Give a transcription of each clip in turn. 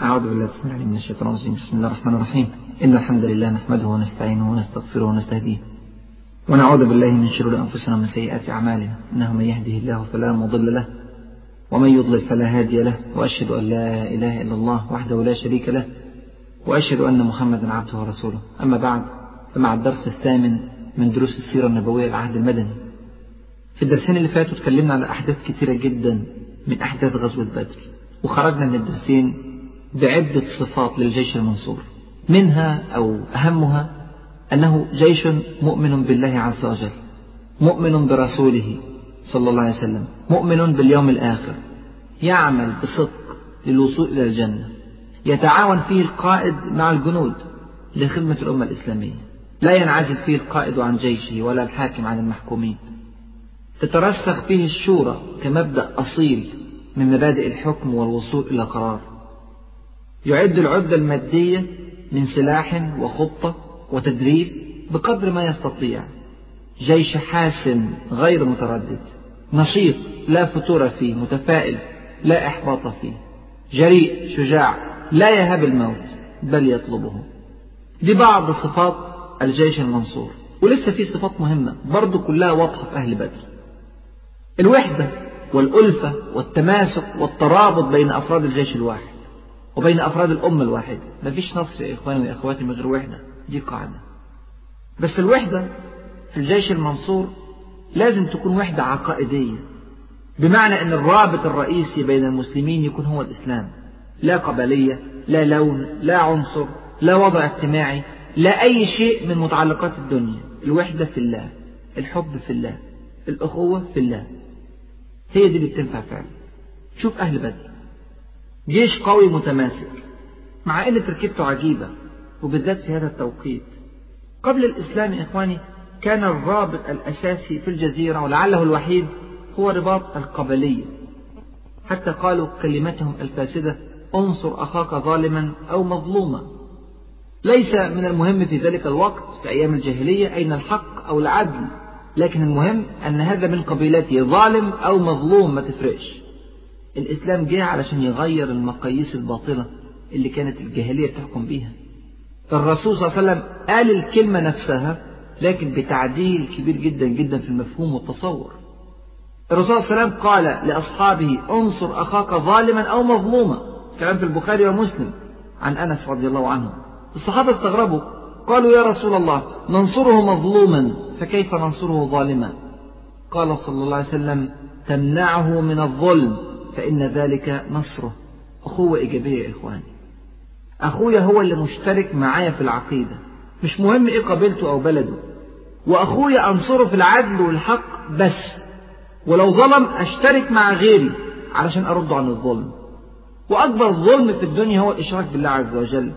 أعوذ بالله السميع العليم من الشيطان الرجيم. بسم الله الرحمن الرحيم. إن الحمد لله نحمده ونستعينه ونستغفره ونستهديه. ونعوذ بالله من شرور أنفسنا ومن سيئات أعمالنا. إنه من يهده الله فلا مضل له ومن يضلل فلا هادي له وأشهد أن لا إله إلا الله وحده لا شريك له وأشهد أن محمدا عبده ورسوله. أما بعد فمع الدرس الثامن من دروس السيرة النبوية العهد المدني. في الدرسين اللي فاتوا اتكلمنا على أحداث كثيرة جدا من أحداث غزوة بدر وخرجنا من الدرسين بعدة صفات للجيش المنصور. منها أو أهمها أنه جيش مؤمن بالله عز وجل مؤمن برسوله صلى الله عليه وسلم مؤمن باليوم الآخر يعمل بصدق للوصول إلى الجنة يتعاون فيه القائد مع الجنود لخدمة الأمة الإسلامية. لا ينعزل فيه القائد عن جيشه ولا الحاكم عن المحكومين. تترسخ فيه الشورى كمبدأ أصيل من مبادئ الحكم والوصول إلى قرار. يعد العدة المادية من سلاح وخطة وتدريب بقدر ما يستطيع. جيش حاسم غير متردد. نشيط لا فتور فيه متفائل لا إحباط فيه. جريء شجاع لا يهاب الموت بل يطلبه. دي بعض صفات الجيش المنصور. ولسه في صفات مهمة برضو كلها واضحة في أهل بدر. الوحدة والألفة والتماسك والترابط بين أفراد الجيش الواحد. وبين أفراد الأمة الواحدة. مفيش نصر يا إخواني وأخواتي من غير وحدة. دي قاعدة. بس الوحدة في الجيش المنصور لازم تكون وحدة عقائدية. بمعنى أن الرابط الرئيسي بين المسلمين يكون هو الإسلام. لا قبلية لا لون لا عنصر لا وضع اجتماعي لا أي شيء من متعلقات الدنيا. الوحدة في الله الحب في الله الأخوة في الله. هي دي اللي بتنفع فعلا. شوف أهل بدر. جيش قوي متماسك مع أن تركيبته عجيبة وبالذات في هذا التوقيت. قبل الإسلام يا إخواني كان الرابط الأساسي في الجزيرة ولعله الوحيد هو رباط القبلية. حتى قالوا كلمتهم الفاسدة انصر أخاك ظالما أو مظلوما. ليس من المهم في ذلك الوقت في أيام الجاهلية أين الحق أو العدل لكن المهم أن هذا من قبيلته ظالم أو مظلوم ما تفرقش. الإسلام جه علشان يغير المقاييس الباطلة اللي كانت الجاهلية بتحكم بيها. فالرسول صلى الله عليه وسلم قال الكلمة نفسها لكن بتعديل كبير جدا جدا في المفهوم والتصور. الرسول صلى الله عليه وسلم قال لأصحابه انصر أخاك ظالما أو مظلوما. كلام في البخاري ومسلم عن أنس رضي الله عنه. الصحابة استغربوا قالوا يا رسول الله ننصره مظلوما فكيف ننصره ظالما؟ قال صلى الله عليه وسلم تمنعه من الظلم. فإن ذلك نصره. أخوة إيجابية يا إخواني. أخويا هو اللي مشترك معايا في العقيدة. مش مهم إيه قبيلته أو بلده. وأخويا أنصره في العدل والحق بس. ولو ظلم أشترك مع غيري علشان أرد عن الظلم. وأكبر ظلم في الدنيا هو الإشراك بالله عز وجل.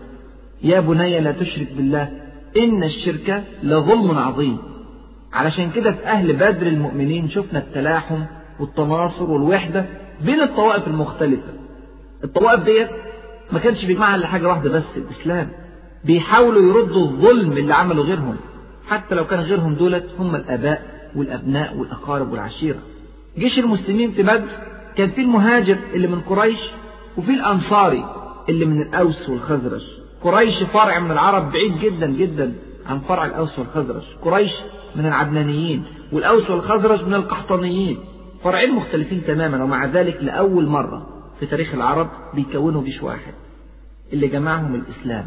يا بني لا تشرك بالله. إن الشرك لظلم عظيم. علشان كده في أهل بدر المؤمنين شفنا التلاحم والتناصر والوحدة بين الطوائف المختلفة. الطوائف ديت ما كانش بيجمعها إلا حاجة واحدة بس الإسلام. بيحاولوا يردوا الظلم اللي عمله غيرهم. حتى لو كان غيرهم دولت هم الآباء والأبناء والأقارب والعشيرة. جيش المسلمين في بدر كان فيه المهاجر اللي من قريش وفيه الأنصاري اللي من الأوس والخزرج. قريش فرع من العرب بعيد جدا جدا عن فرع الأوس والخزرج. قريش من العدنانيين والأوس والخزرج من القحطانيين. فرعين مختلفين تماما ومع ذلك لأول مرة في تاريخ العرب بيكونوا جيش واحد. اللي جمعهم الإسلام.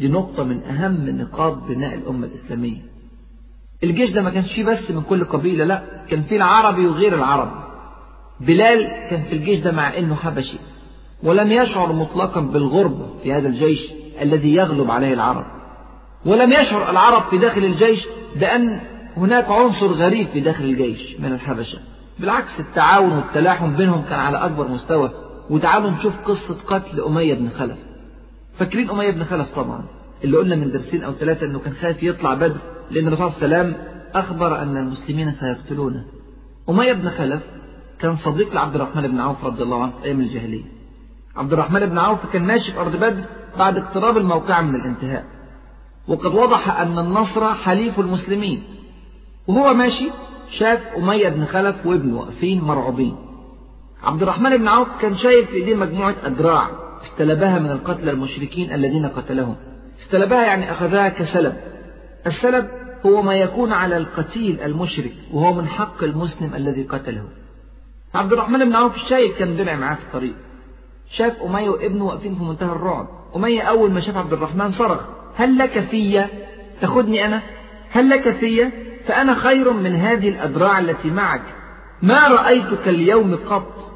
دي نقطة من أهم نقاط بناء الأمة الإسلامية. الجيش ده ما كانش فيه بس من كل قبيلة لا كان فيه العربي وغير العربي. بلال كان في الجيش ده مع أنه حبشي. ولم يشعر مطلقا بالغربة في هذا الجيش الذي يغلب عليه العرب. ولم يشعر العرب في داخل الجيش بأن هناك عنصر غريب في داخل الجيش من الحبشة. بالعكس التعاون والتلاحم بينهم كان على أكبر مستوى. وتعالوا نشوف قصة قتل أمية بن خلف. فاكرين أمية بن خلف طبعا؟ اللي قلنا من درسين أو ثلاثة أنه كان خايف يطلع بدر لأن الرسول صلى الله عليه وسلم أخبر أن المسلمين سيقتلونه. أمية بن خلف كان صديق لعبد الرحمن بن عوف رضي الله عنه في أيام الجاهلية. عبد الرحمن بن عوف كان ماشي في أرض بدر بعد اقتراب الموقع من الانتهاء. وقد وضح أن النصر حليف المسلمين. وهو ماشي شاف أمية بن خلف وابنه واقفين مرعوبين. عبد الرحمن بن عوف كان شايل في إيديه مجموعة أدراع استلبها من القتلى المشركين الذين قتلهم. استلبها يعني أخذها كسلب. السلب هو ما يكون على القتيل المشرك وهو من حق المسلم الذي قتله. عبد الرحمن بن عوف الشايب كان درع معاه في الطريق. شاف أمية وابنه واقفين في منتهى الرعب. أمية أول ما شاف عبد الرحمن صرخ هل لك في تاخدني أنا؟ هل لك في فأنا خير من هذه الأدراع التي معك. ما رأيتك اليوم قط؟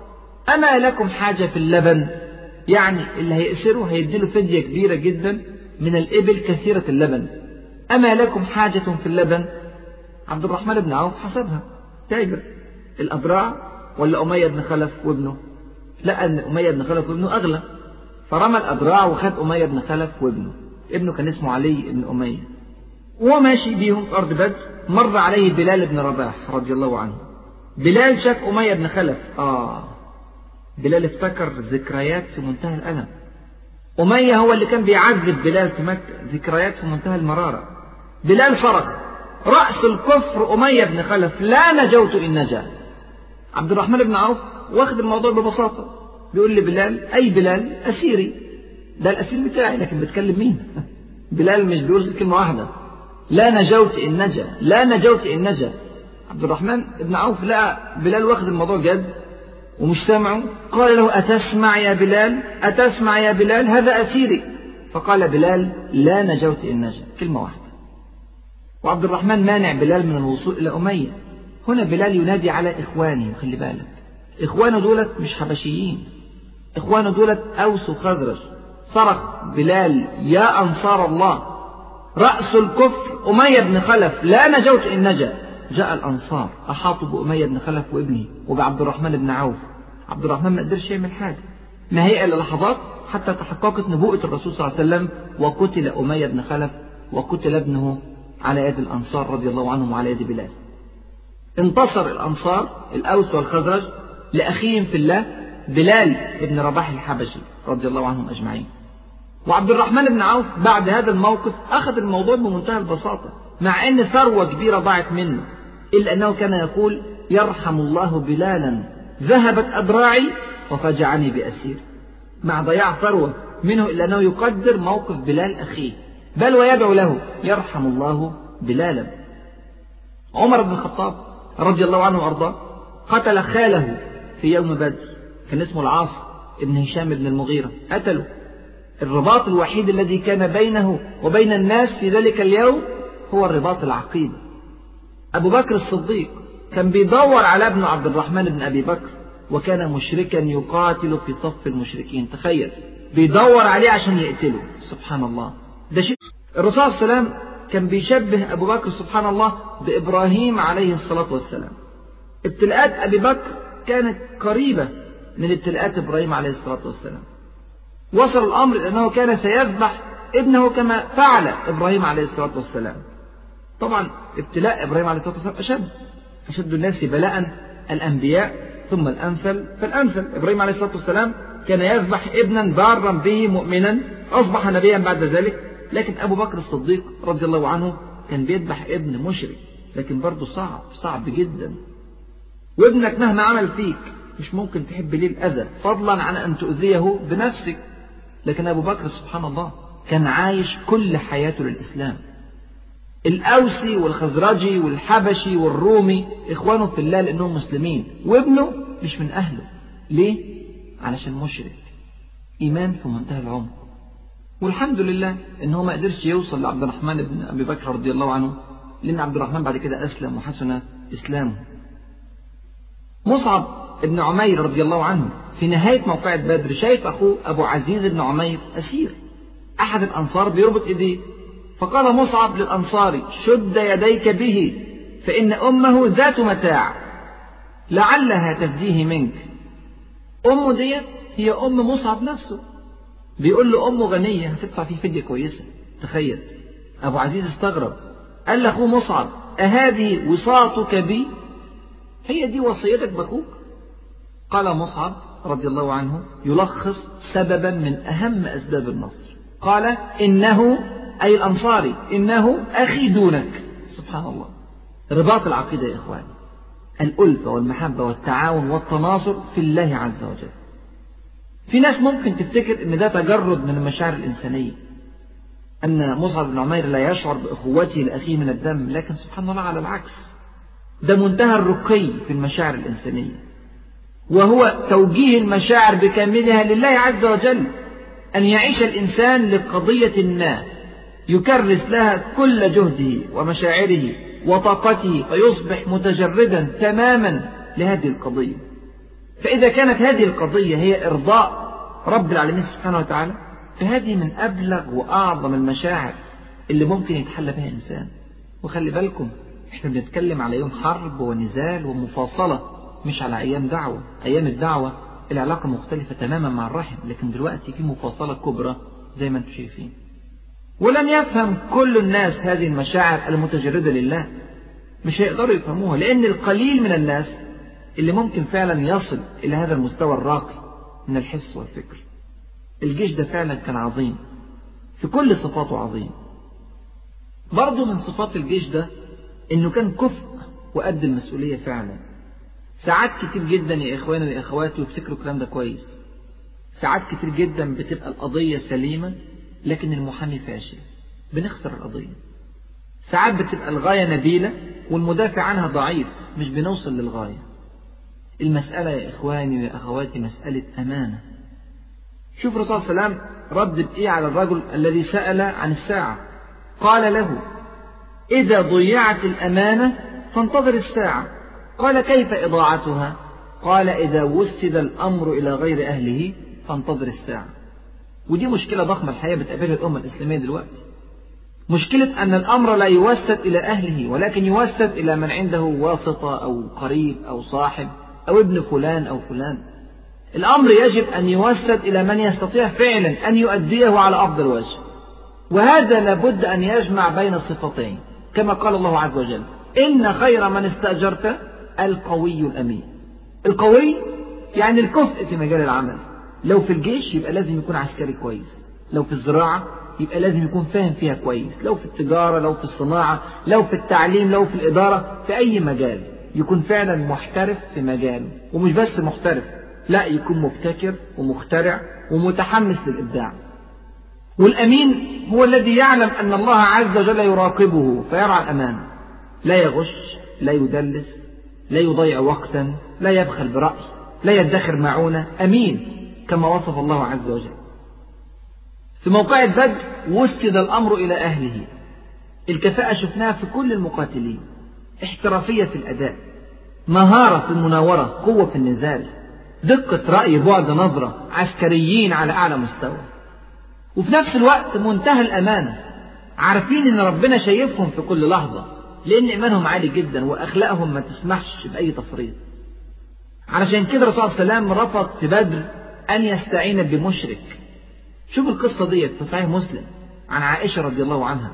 أما لكم حاجة في اللبن؟ يعني اللي هيأسره هيديله فدية كبيرة جدا من الإبل كثيرة اللبن. أما لكم حاجة في اللبن؟ عبد الرحمن بن عوف حسبها. تاجر. الأدراع ولا أمية بن خلف وابنه؟ لقى أن أمية بن خلف وابنه أغلى. فرمى الأدراع وخد أمية بن خلف وابنه. ابنه كان اسمه علي بن أمية. وهو ماشي بيهم في أرض بدر. مر عليه بلال بن رباح رضي الله عنه. بلال شاف أمية بن خلف. آه. بلال افتكر ذكريات في منتهى الألم. أمية هو اللي كان بيعذب بلال في مكة ذكريات في منتهى المرارة. بلال صرخ رأس الكفر أمية بن خلف. لا نجوت إن نجا. عبد الرحمن بن عوف واخد الموضوع ببساطة. بيقول لي بلال أي بلال؟ أسيري. ده الأسير بتاعي لكن بتكلم مين؟ بلال مش بيقول كلمة واحدة. لا نجوت إن نجا لا نجوت إن نجا. عبد الرحمن بن عوف لقى بلال واخد الموضوع جد ومش سامعه. قال له أتسمع يا بلال؟ أتسمع يا بلال؟ هذا أسيري. فقال بلال لا نجوت إن نجا. كلمة واحدة. وعبد الرحمن مانع بلال من الوصول إلى أمية. هنا بلال ينادي على إخواني وخلي بالك. إخوانه دولت مش حبشيين. إخوانه دولت أوس وخزرج. صرخ بلال يا أنصار الله. رأس الكفر أمية بن خلف لا نجوت إن نجا. جاء الأنصار أحاطوا بأمية بن خلف وابنه وبعبد الرحمن بن عوف. عبد الرحمن ما قدرش يعمل حاجة. ما هي إلا لحظات حتى تحققت نبوءة الرسول صلى الله عليه وسلم وقتل أمية بن خلف وقتل ابنه على يد الأنصار رضي الله عنهم وعلى يد بلال. انتصر الأنصار الأوس والخزرج لأخيهم في الله بلال بن رباح الحبشي رضي الله عنهم أجمعين. وعبد الرحمن بن عوف بعد هذا الموقف أخذ الموضوع بمنتهى البساطة مع أن ثروة كبيرة ضاعت منه إلا أنه كان يقول يرحم الله بلالا ذهبت أدراعي وفجعني بأسير. مع ضياع ثروة منه إلا أنه يقدر موقف بلال أخيه بل ويدعو له يرحم الله بلالا. عمر بن الخطاب رضي الله عنه وأرضاه قتل خاله في يوم بدر كان اسمه العاص ابن هشام بن المغيرة قتله. الرباط الوحيد الذي كان بينه وبين الناس في ذلك اليوم هو الرباط العقيد أبو بكر الصديق كان بيدور على ابن عبد الرحمن بن أبي بكر وكان مشركا يقاتل في صف المشركين. تخيل بيدور عليه عشان يقتله. سبحان الله. ده شيء. الرسول صلى الله عليه كان بيشبه أبو بكر سبحان الله بإبراهيم عليه الصلاة والسلام. ابتلاءات أبي بكر كانت قريبة من ابتلاءات إبراهيم عليه الصلاة والسلام. وصل الأمر أنه كان سيذبح ابنه كما فعل إبراهيم عليه الصلاة والسلام. طبعا ابتلاء إبراهيم عليه الصلاة والسلام أشد أشد الناس بلاء الأنبياء ثم الأمثل فالأمثل إبراهيم عليه الصلاة والسلام كان يذبح ابنا بارا به مؤمنا أصبح نبيا بعد ذلك لكن أبو بكر الصديق رضي الله عنه كان بيذبح ابن مشرك لكن برضه صعب صعب جدا. وابنك مهما عمل فيك مش ممكن تحب ليه الأذى فضلا عن أن تؤذيه بنفسك. لكن أبو بكر سبحان الله كان عايش كل حياته للإسلام. الأوسي والخزرجي والحبشي والرومي إخوانه في الله لأنهم مسلمين وابنه مش من أهله. ليه؟ علشان مشرك. إيمان في منتهى العمق. والحمد لله إن هو ما قدرش يوصل لعبد الرحمن بن أبي بكر رضي الله عنه لأن عبد الرحمن بعد كده أسلم وحسن إسلامه. مصعب بن عمير رضي الله عنه في نهاية موقعة بدر شايف أخوه أبو عزيز بن عمير أسير. أحد الأنصار بيربط إيديه. فقال مصعب للأنصاري شد يديك به فإن أمه ذات متاع لعلها تفديه منك. أمه ديت هي أم مصعب نفسه. بيقول له أمه غنية هتدفع فيه فدية كويسة. تخيل. أبو عزيز استغرب. قال لأخوه مصعب أهذه وصاتك بي؟ هي دي وصيتك بأخوك؟ قال مصعب رضي الله عنه يلخص سببا من أهم أسباب النصر. قال إنه أي الأنصاري إنه أخي دونك. سبحان الله. رباط العقيدة يا إخواني. الألفة والمحبة والتعاون والتناصر في الله عز وجل. في ناس ممكن تفتكر إن ده تجرد من المشاعر الإنسانية. أن مصعب بن عمير لا يشعر بأخوته لأخيه من الدم لكن سبحان الله على العكس. ده منتهى الرقي في المشاعر الإنسانية. وهو توجيه المشاعر بكاملها لله عز وجل أن يعيش الإنسان لقضية ما يكرس لها كل جهده ومشاعره وطاقته فيصبح متجردا تماما لهذه القضية. فإذا كانت هذه القضية هي إرضاء رب العالمين سبحانه وتعالى فهذه من أبلغ وأعظم المشاعر اللي ممكن يتحلى بها إنسان وخلي بالكم إحنا بنتكلم على يوم حرب ونزال ومفاصلة. مش على أيام دعوة. أيام الدعوة العلاقة مختلفة تماما مع الرحم لكن دلوقتي في مفاصلة كبرى زي ما أنتم شايفين. ولن يفهم كل الناس هذه المشاعر المتجردة لله. مش هيقدروا يفهموها لأن القليل من الناس اللي ممكن فعلا يصل إلى هذا المستوى الراقي من الحس والفكر. الجيش ده فعلا كان عظيم في كل صفاته عظيم. برضه من صفات الجيش ده إنه كان كفء وقد المسؤولية فعلا. ساعات كتير جدا يا إخواني ويا اخواتي وافتكروا الكلام ده كويس. ساعات كتير جدا بتبقى القضية سليمة لكن المحامي فاشل. بنخسر القضية. ساعات بتبقى الغاية نبيلة والمدافع عنها ضعيف مش بنوصل للغاية. المسألة يا إخواني ويا أخواتي مسألة أمانة. شوف الرسول صلى الله عليه وسلم رد بإيه على الرجل الذي سأل عن الساعة؟ قال له إذا ضيعت الأمانة فانتظر الساعة. قال كيف إضاعتها؟ قال إذا وسد الأمر إلى غير أهله فانتظر الساعة. ودي مشكلة ضخمة الحقيقة بتقابلها الأمة الإسلامية دلوقتي. مشكلة أن الأمر لا يوسد إلى أهله ولكن يوسد إلى من عنده واسطة أو قريب أو صاحب أو ابن فلان أو فلان. الأمر يجب أن يوسد إلى من يستطيع فعلا أن يؤديه على أفضل وجه وهذا لابد أن يجمع بين الصفتين كما قال الله عز وجل إن خير من استأجرت القوي الأمين. القوي يعني الكفء في مجال العمل. لو في الجيش يبقى لازم يكون عسكري كويس. لو في الزراعة يبقى لازم يكون فاهم فيها كويس. لو في التجارة لو في الصناعة لو في التعليم لو في الإدارة في أي مجال يكون فعلا محترف في مجاله. ومش بس محترف لا يكون مبتكر ومخترع ومتحمس للإبداع. والأمين هو الذي يعلم أن الله عز وجل يراقبه فيرعى الأمانة. لا يغش لا يدلس لا يضيع وقتا لا يبخل برأي لا يدخر معونة أمين كما وصف الله عز وجل. في موقع بدر وسد الأمر إلى أهله. الكفاءة شفناها في كل المقاتلين. احترافية في الأداء. مهارة في المناورة قوة في النزال. دقة رأي بعد نظرة. عسكريين على أعلى مستوى. وفي نفس الوقت منتهى الأمانة عارفين إن ربنا شايفهم في كل لحظة. لأن إيمانهم عالي جدا وأخلاقهم ما تسمحش بأي تفريط. علشان كده الرسول صلى الله عليه وسلم رفض في بدر أن يستعين بمشرك. شوف القصة ديت في صحيح مسلم عن عائشة رضي الله عنها.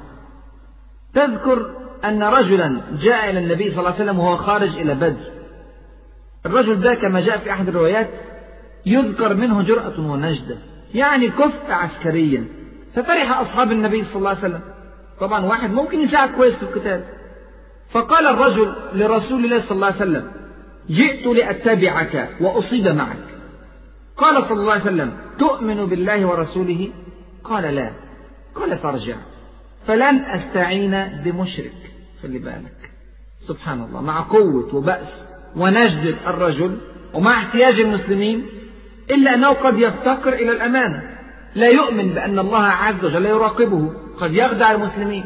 تذكر أن رجلا جاء إلى النبي صلى الله عليه وسلم وهو خارج إلى بدر. الرجل ده كما جاء في أحد الروايات يذكر منه جرأة ونجدة يعني كفء عسكريا. ففرح أصحاب النبي صلى الله عليه وسلم. طبعا واحد ممكن يساعد كويس في القتال. فقال الرجل لرسول الله صلى الله عليه وسلم جئت لأتبعك وأصيب معك. قال صلى الله عليه وسلم تؤمن بالله ورسوله؟ قال لا. قال فارجع. فلن أستعين بمشرك. خلي بالك. سبحان الله مع قوة وبأس ونجدة الرجل ومع احتياج المسلمين إلا أنه قد يفتقر إلى الأمانة. لا يؤمن بأن الله عز وجل يراقبه قد يخدع المسلمين.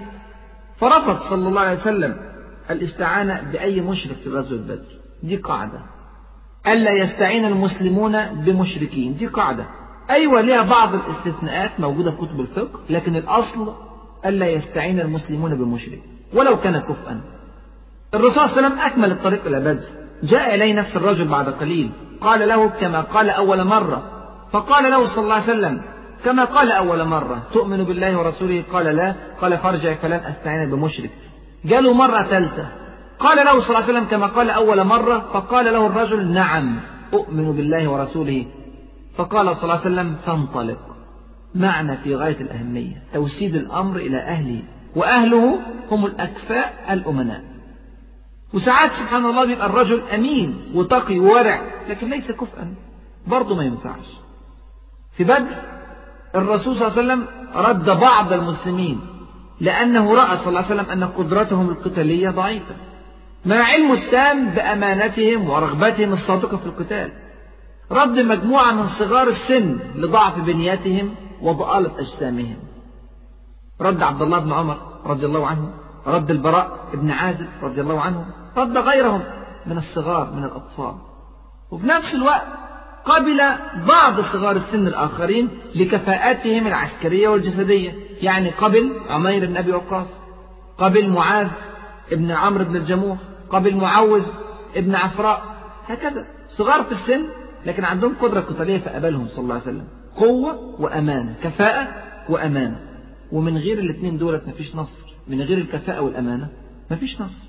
فرفض صلى الله عليه وسلم الاستعانة بأي مشرك في غزوة بدر. دي قاعدة. ألا يستعين المسلمون بمشركين. دي قاعدة. أيوة لها بعض الاستثناءات موجودة في كتب الفقه لكن الأصل ألا يستعين المسلمون بمشرك. ولو كان كفءا. الرسول صلى الله عليه وسلم أكمل الطريق إلى بدر. جاء إليه نفس الرجل بعد قليل. قال له كما قال أول مرة. فقال له صلى الله عليه وسلم كما قال أول مرة. تؤمن بالله ورسوله؟ قال لا. قال فارجع فلن أستعين بمشرك. جاله مرة ثالثة. قال له صلى الله عليه وسلم كما قال أول مرة فقال له الرجل نعم أؤمن بالله ورسوله. فقال صلى الله عليه وسلم فانطلق. معنى في غاية الأهمية توسيد الأمر إلى أهله وأهله هم الأكفاء الأمناء. وساعات سبحان الله بيبقى الرجل أمين وتقي وورع لكن ليس كفءا برضه ما ينفعش. في بدر الرسول صلى الله عليه وسلم رد بعض المسلمين. لأنه رأى صلى الله عليه وسلم أن قدرتهم القتالية ضعيفة. مع علمه التام بأمانتهم ورغبتهم الصادقة في القتال. رد مجموعة من صغار السن لضعف بنيتهم وضآلة أجسامهم. رد عبد الله بن عمر رضي الله عنه رد البراء بن عازب رضي الله عنه رد غيرهم من الصغار من الأطفال. وفي نفس الوقت قبل بعض صغار السن الآخرين لكفاءاتهم العسكرية والجسدية. يعني قبل عمير بن أبي وقاص قبل معاذ ابن عمرو بن الجموح قبل معوذ ابن عفراء هكذا. صغار في السن لكن عندهم قدرة قتالية فقبلهم صلى الله عليه وسلم. قوة وأمانة كفاءة وأمانة ومن غير الاثنين دولت مفيش نصر. من غير الكفاءة والأمانة مفيش نصر.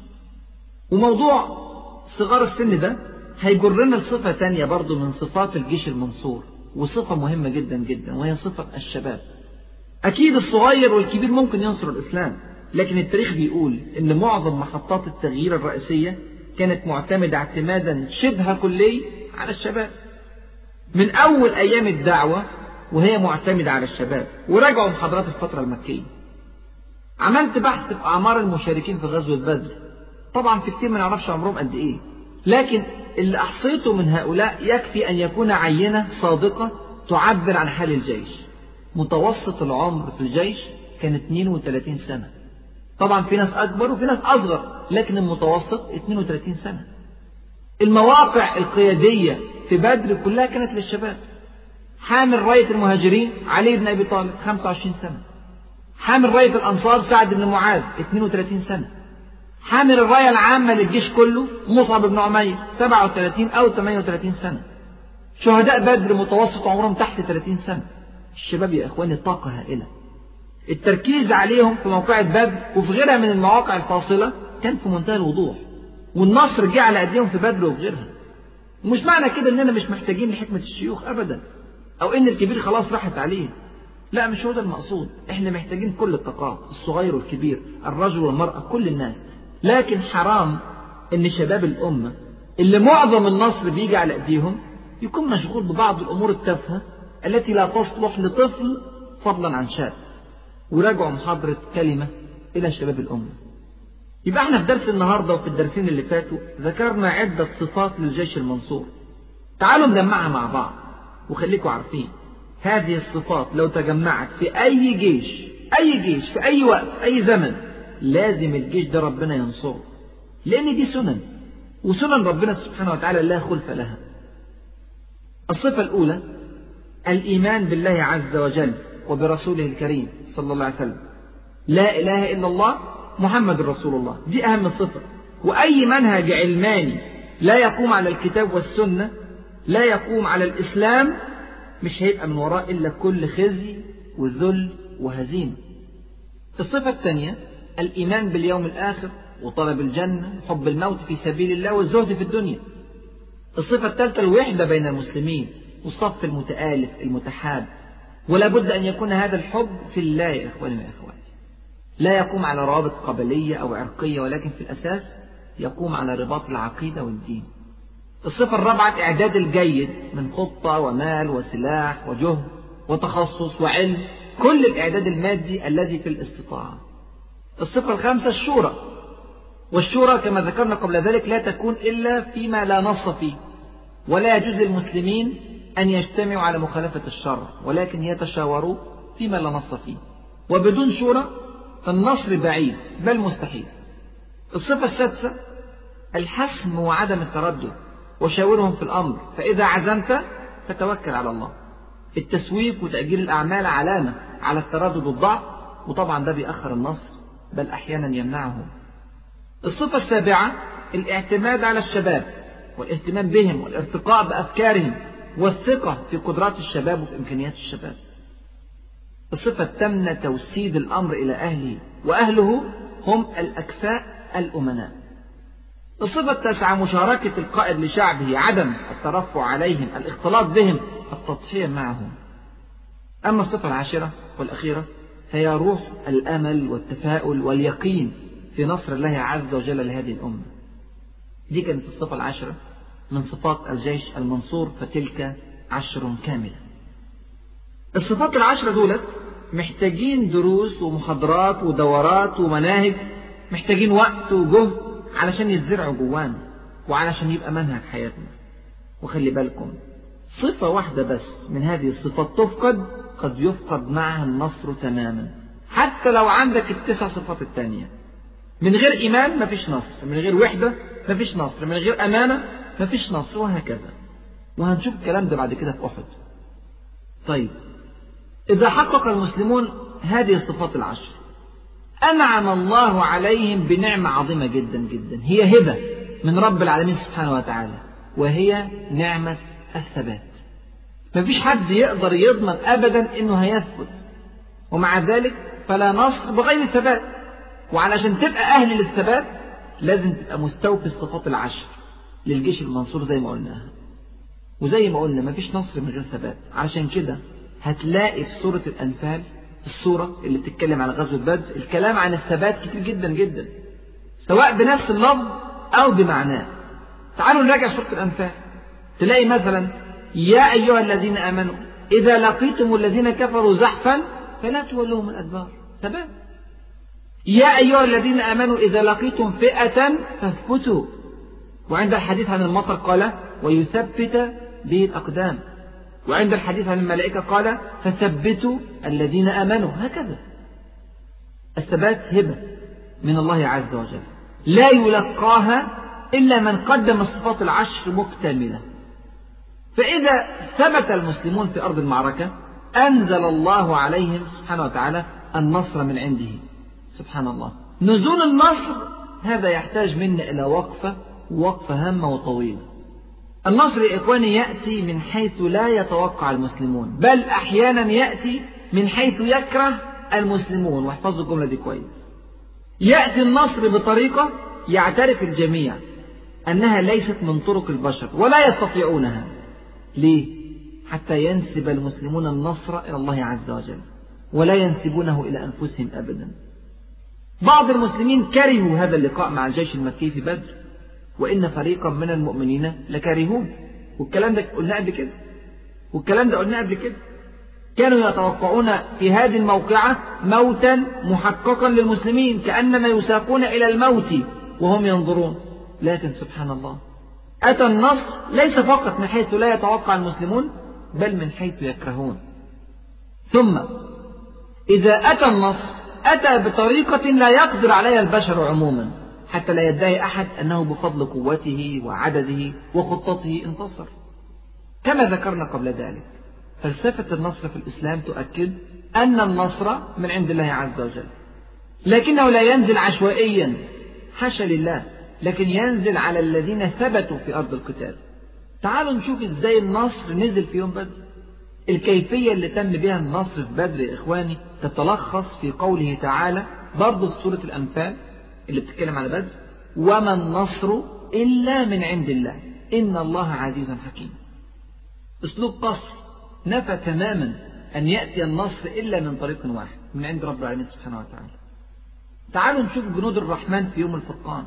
وموضوع صغار السن ده هيجرنا لصفة تانية برضو من صفات الجيش المنصور وصفة مهمة جدا جدا وهي صفة الشباب. أكيد الصغير والكبير ممكن ينصر الإسلام لكن التاريخ بيقول إن معظم محطات التغيير الرئيسية كانت معتمدة اعتمادا شبه كلي على الشباب. من أول أيام الدعوة وهي معتمدة على الشباب وراجعوا محاضرات الفترة المكية. عملت بحث في أعمار المشاركين في غزوة بدر. طبعا في كتير ما نعرفش عمرهم قد إيه. لكن اللي أحصيته من هؤلاء يكفي أن يكون عينة صادقة تعبر عن حال الجيش. متوسط العمر في الجيش كان 32 سنة. طبعا في ناس أكبر وفي ناس أصغر لكن المتوسط 32 سنة. المواقع القيادية في بدر كلها كانت للشباب. حامل راية المهاجرين علي بن أبي طالب 25 سنة. حامل راية الأنصار سعد بن معاذ 32 سنة. حامل الراية العامة للجيش كله مصعب بن عمير 37 أو 38 سنة. شهداء بدر متوسط عمرهم تحت 30 سنة. الشباب يا إخواني طاقة هائلة. التركيز عليهم في موقعة بدر وفي غيرها من المواقع الفاصلة كان في منتهى الوضوح. والنصر جه على أيديهم في بدر وفي غيرها. ومش معنى كده إننا مش محتاجين لحكمة الشيوخ أبدا. أو إن الكبير خلاص راحت عليه. لا مش هو ده المقصود. إحنا محتاجين كل الطاقات الصغير والكبير الرجل والمرأة كل الناس. لكن حرام إن شباب الأمة اللي معظم النصر بيجي على أيديهم يكون مشغول ببعض الأمور التافهة التي لا تصلح لطفل فضلا عن شاب. وراجعوا محاضرة كلمة إلى شباب الأمة. يبقى إحنا في درس النهاردة وفي الدرسين اللي فاتوا ذكرنا عدة صفات للجيش المنصور. تعالوا نجمعها مع بعض وخليكم عارفين هذه الصفات لو تجمعت في أي جيش أي جيش في أي وقت أي زمن لازم الجيش ده ربنا ينصره لأن دي سنن وسنن ربنا سبحانه وتعالى لا خلف لها. الصفة الأولى الإيمان بالله عز وجل وبرسوله الكريم صلى الله عليه وسلم. لا إله إلا الله محمد رسول الله. دي أهم صفة. وأي منهج علماني لا يقوم على الكتاب والسنة لا يقوم على الإسلام مش هيبقى من وراه إلا كل خزي وذل وهزيمة. الصفة الثانية الإيمان باليوم الآخر وطلب الجنة وحب الموت في سبيل الله والزهد في الدنيا. الصفة الثالثة الوحدة بين المسلمين والصف المتآلف المتحاب ولا بد أن يكون هذا الحب في الله يا إخواني وأخواتي لا يقوم على روابط قبلية أو عرقية ولكن في الأساس يقوم على رباط العقيدة والدين. الصفة الرابعة إعداد الجيد من خطة ومال وسلاح وجهد وتخصص وعلم. كل الإعداد المادي الذي في الاستطاعة. الصفة الخامسة الشورى. والشورى كما ذكرنا قبل ذلك لا تكون إلا فيما لا نص فيه. ولا يجوز للمسلمين أن يجتمعوا على مخالفة الشر ولكن يتشاوروا فيما لا نص فيه. وبدون شورى فالنصر بعيد بل مستحيل. الصفة السادسة الحسم وعدم التردد وشاورهم في الأمر. فإذا عزمت فتوكل على الله. التسويف وتأجيل الأعمال علامة على التردد والضعف وطبعا ده بيأخر النصر. بل أحيانا يمنعه. الصفة السابعة الاعتماد على الشباب والاهتمام بهم والارتقاء بأفكارهم والثقة في قدرات الشباب وفي إمكانيات الشباب. الصفة الثامنة توسيد الأمر إلى أهله وأهله هم الأكفاء الأمناء. الصفة التاسعة مشاركة القائد لشعبه عدم الترفع عليهم الاختلاط بهم التضحية معهم. أما الصفة العاشرة والأخيرة فهي روح الأمل والتفاؤل واليقين في نصر الله عز وجل لهذه الأمة. دي كانت الصفة العاشرة من صفات الجيش المنصور فتلك عشر كاملة. الصفات العشرة دولت محتاجين دروس ومحاضرات ودورات ومناهج محتاجين وقت وجهد علشان يتزرعوا جوانا وعلشان يبقى منهج حياتنا. وخلي بالكم صفة واحدة بس من هذه الصفات تفقد قد يفقد معها النصر تماما. حتى لو عندك التسع صفات التانية. من غير إيمان مفيش نصر. من غير وحدة مفيش نصر. من غير أمانة مفيش نصر. وهكذا. وهنشوف الكلام ده بعد كده في أحد. طيب. إذا حقق المسلمون هذه الصفات العشر. أنعم الله عليهم بنعمة عظيمة جدا جدا. هي هبة من رب العالمين سبحانه وتعالى. وهي نعمة الثبات. مفيش حد يقدر يضمن أبدا إنه هيثبت. ومع ذلك فلا نصر بغير ثبات وعلشان تبقى أهل للثبات لازم تبقى مستوفي الصفات العشر للجيش المنصور زي ما قلناها. وزي ما قلنا مفيش نصر من غير ثبات. علشان كده هتلاقي في سورة الأنفال السورة اللي بتتكلم على غزوة بدر الكلام عن الثبات كتير جدا جدا. سواء بنفس اللفظ أو بمعناه. تعالوا نراجع سورة الأنفال. تلاقي مثلا يا أيها الذين آمنوا إذا لقيتم الذين كفروا زحفا فلا تولوهم الأدبار. ثبات يا أيها الذين آمنوا إذا لقيتم فئة فاثبتوا. وعند الحديث عن المطر قال ويثبت به الأقدام وعند الحديث عن الملائكة قال فثبتوا الذين آمنوا. هكذا. الثبات هبة من الله عز وجل. لا يلقاها إلا من قدم الصفات العشر مكتملة. فإذا ثبت المسلمون في أرض المعركة أنزل الله عليهم سبحانه وتعالى النصر من عنده. سبحان الله. نزول النصر هذا يحتاج منا إلى وقفة وقفة هامة وطويلة. النصر يا إخواني يأتي من حيث لا يتوقع المسلمون بل أحيانا يأتي من حيث يكره المسلمون. واحفظوا الجملة دي كويس. يأتي النصر بطريقة يعترف الجميع أنها ليست من طرق البشر ولا يستطيعونها. ليه؟ حتى ينسب المسلمون النصر إلى الله عز وجل ولا ينسبونه إلى أنفسهم أبدا. بعض المسلمين كرهوا هذا اللقاء مع الجيش المكي في بدر وإن فريقا من المؤمنين لكارهون والكلام ده قلناه قبل كده. والكلام ده قلناه قبل كده. كانوا يتوقعون في هذه الموقعة موتا محققا للمسلمين كأنما يساقون إلى الموت وهم ينظرون. لكن سبحان الله أتى النصر ليس فقط من حيث لا يتوقع المسلمون بل من حيث يكرهون. ثم إذا أتى النصر أتى بطريقة لا يقدر عليها البشر عموما حتى لا يدعي أحد أنه بفضل قوته وعدده وخطته انتصر. كما ذكرنا قبل ذلك فلسفة النصر في الإسلام تؤكد أن النصر من عند الله عز وجل لكنه لا ينزل عشوائيا. حاشا لله. لكن ينزل على الذين ثبتوا في أرض القتال. تعالوا نشوف إزاي النصر نزل في يوم بدر. الكيفية اللي تم بها النصر في بدر يا إخواني تتلخص في قوله تعالى برضه في سورة الأنفال اللي بتتكلم على بدر وما النصر إلا من عند الله. إن الله عزيز حكيم. أسلوب قصر نفى تماما أن يأتي النصر إلا من طريق واحد من عند رب العالمين سبحانه وتعالى. تعالوا نشوف جنود الرحمن في يوم الفرقان.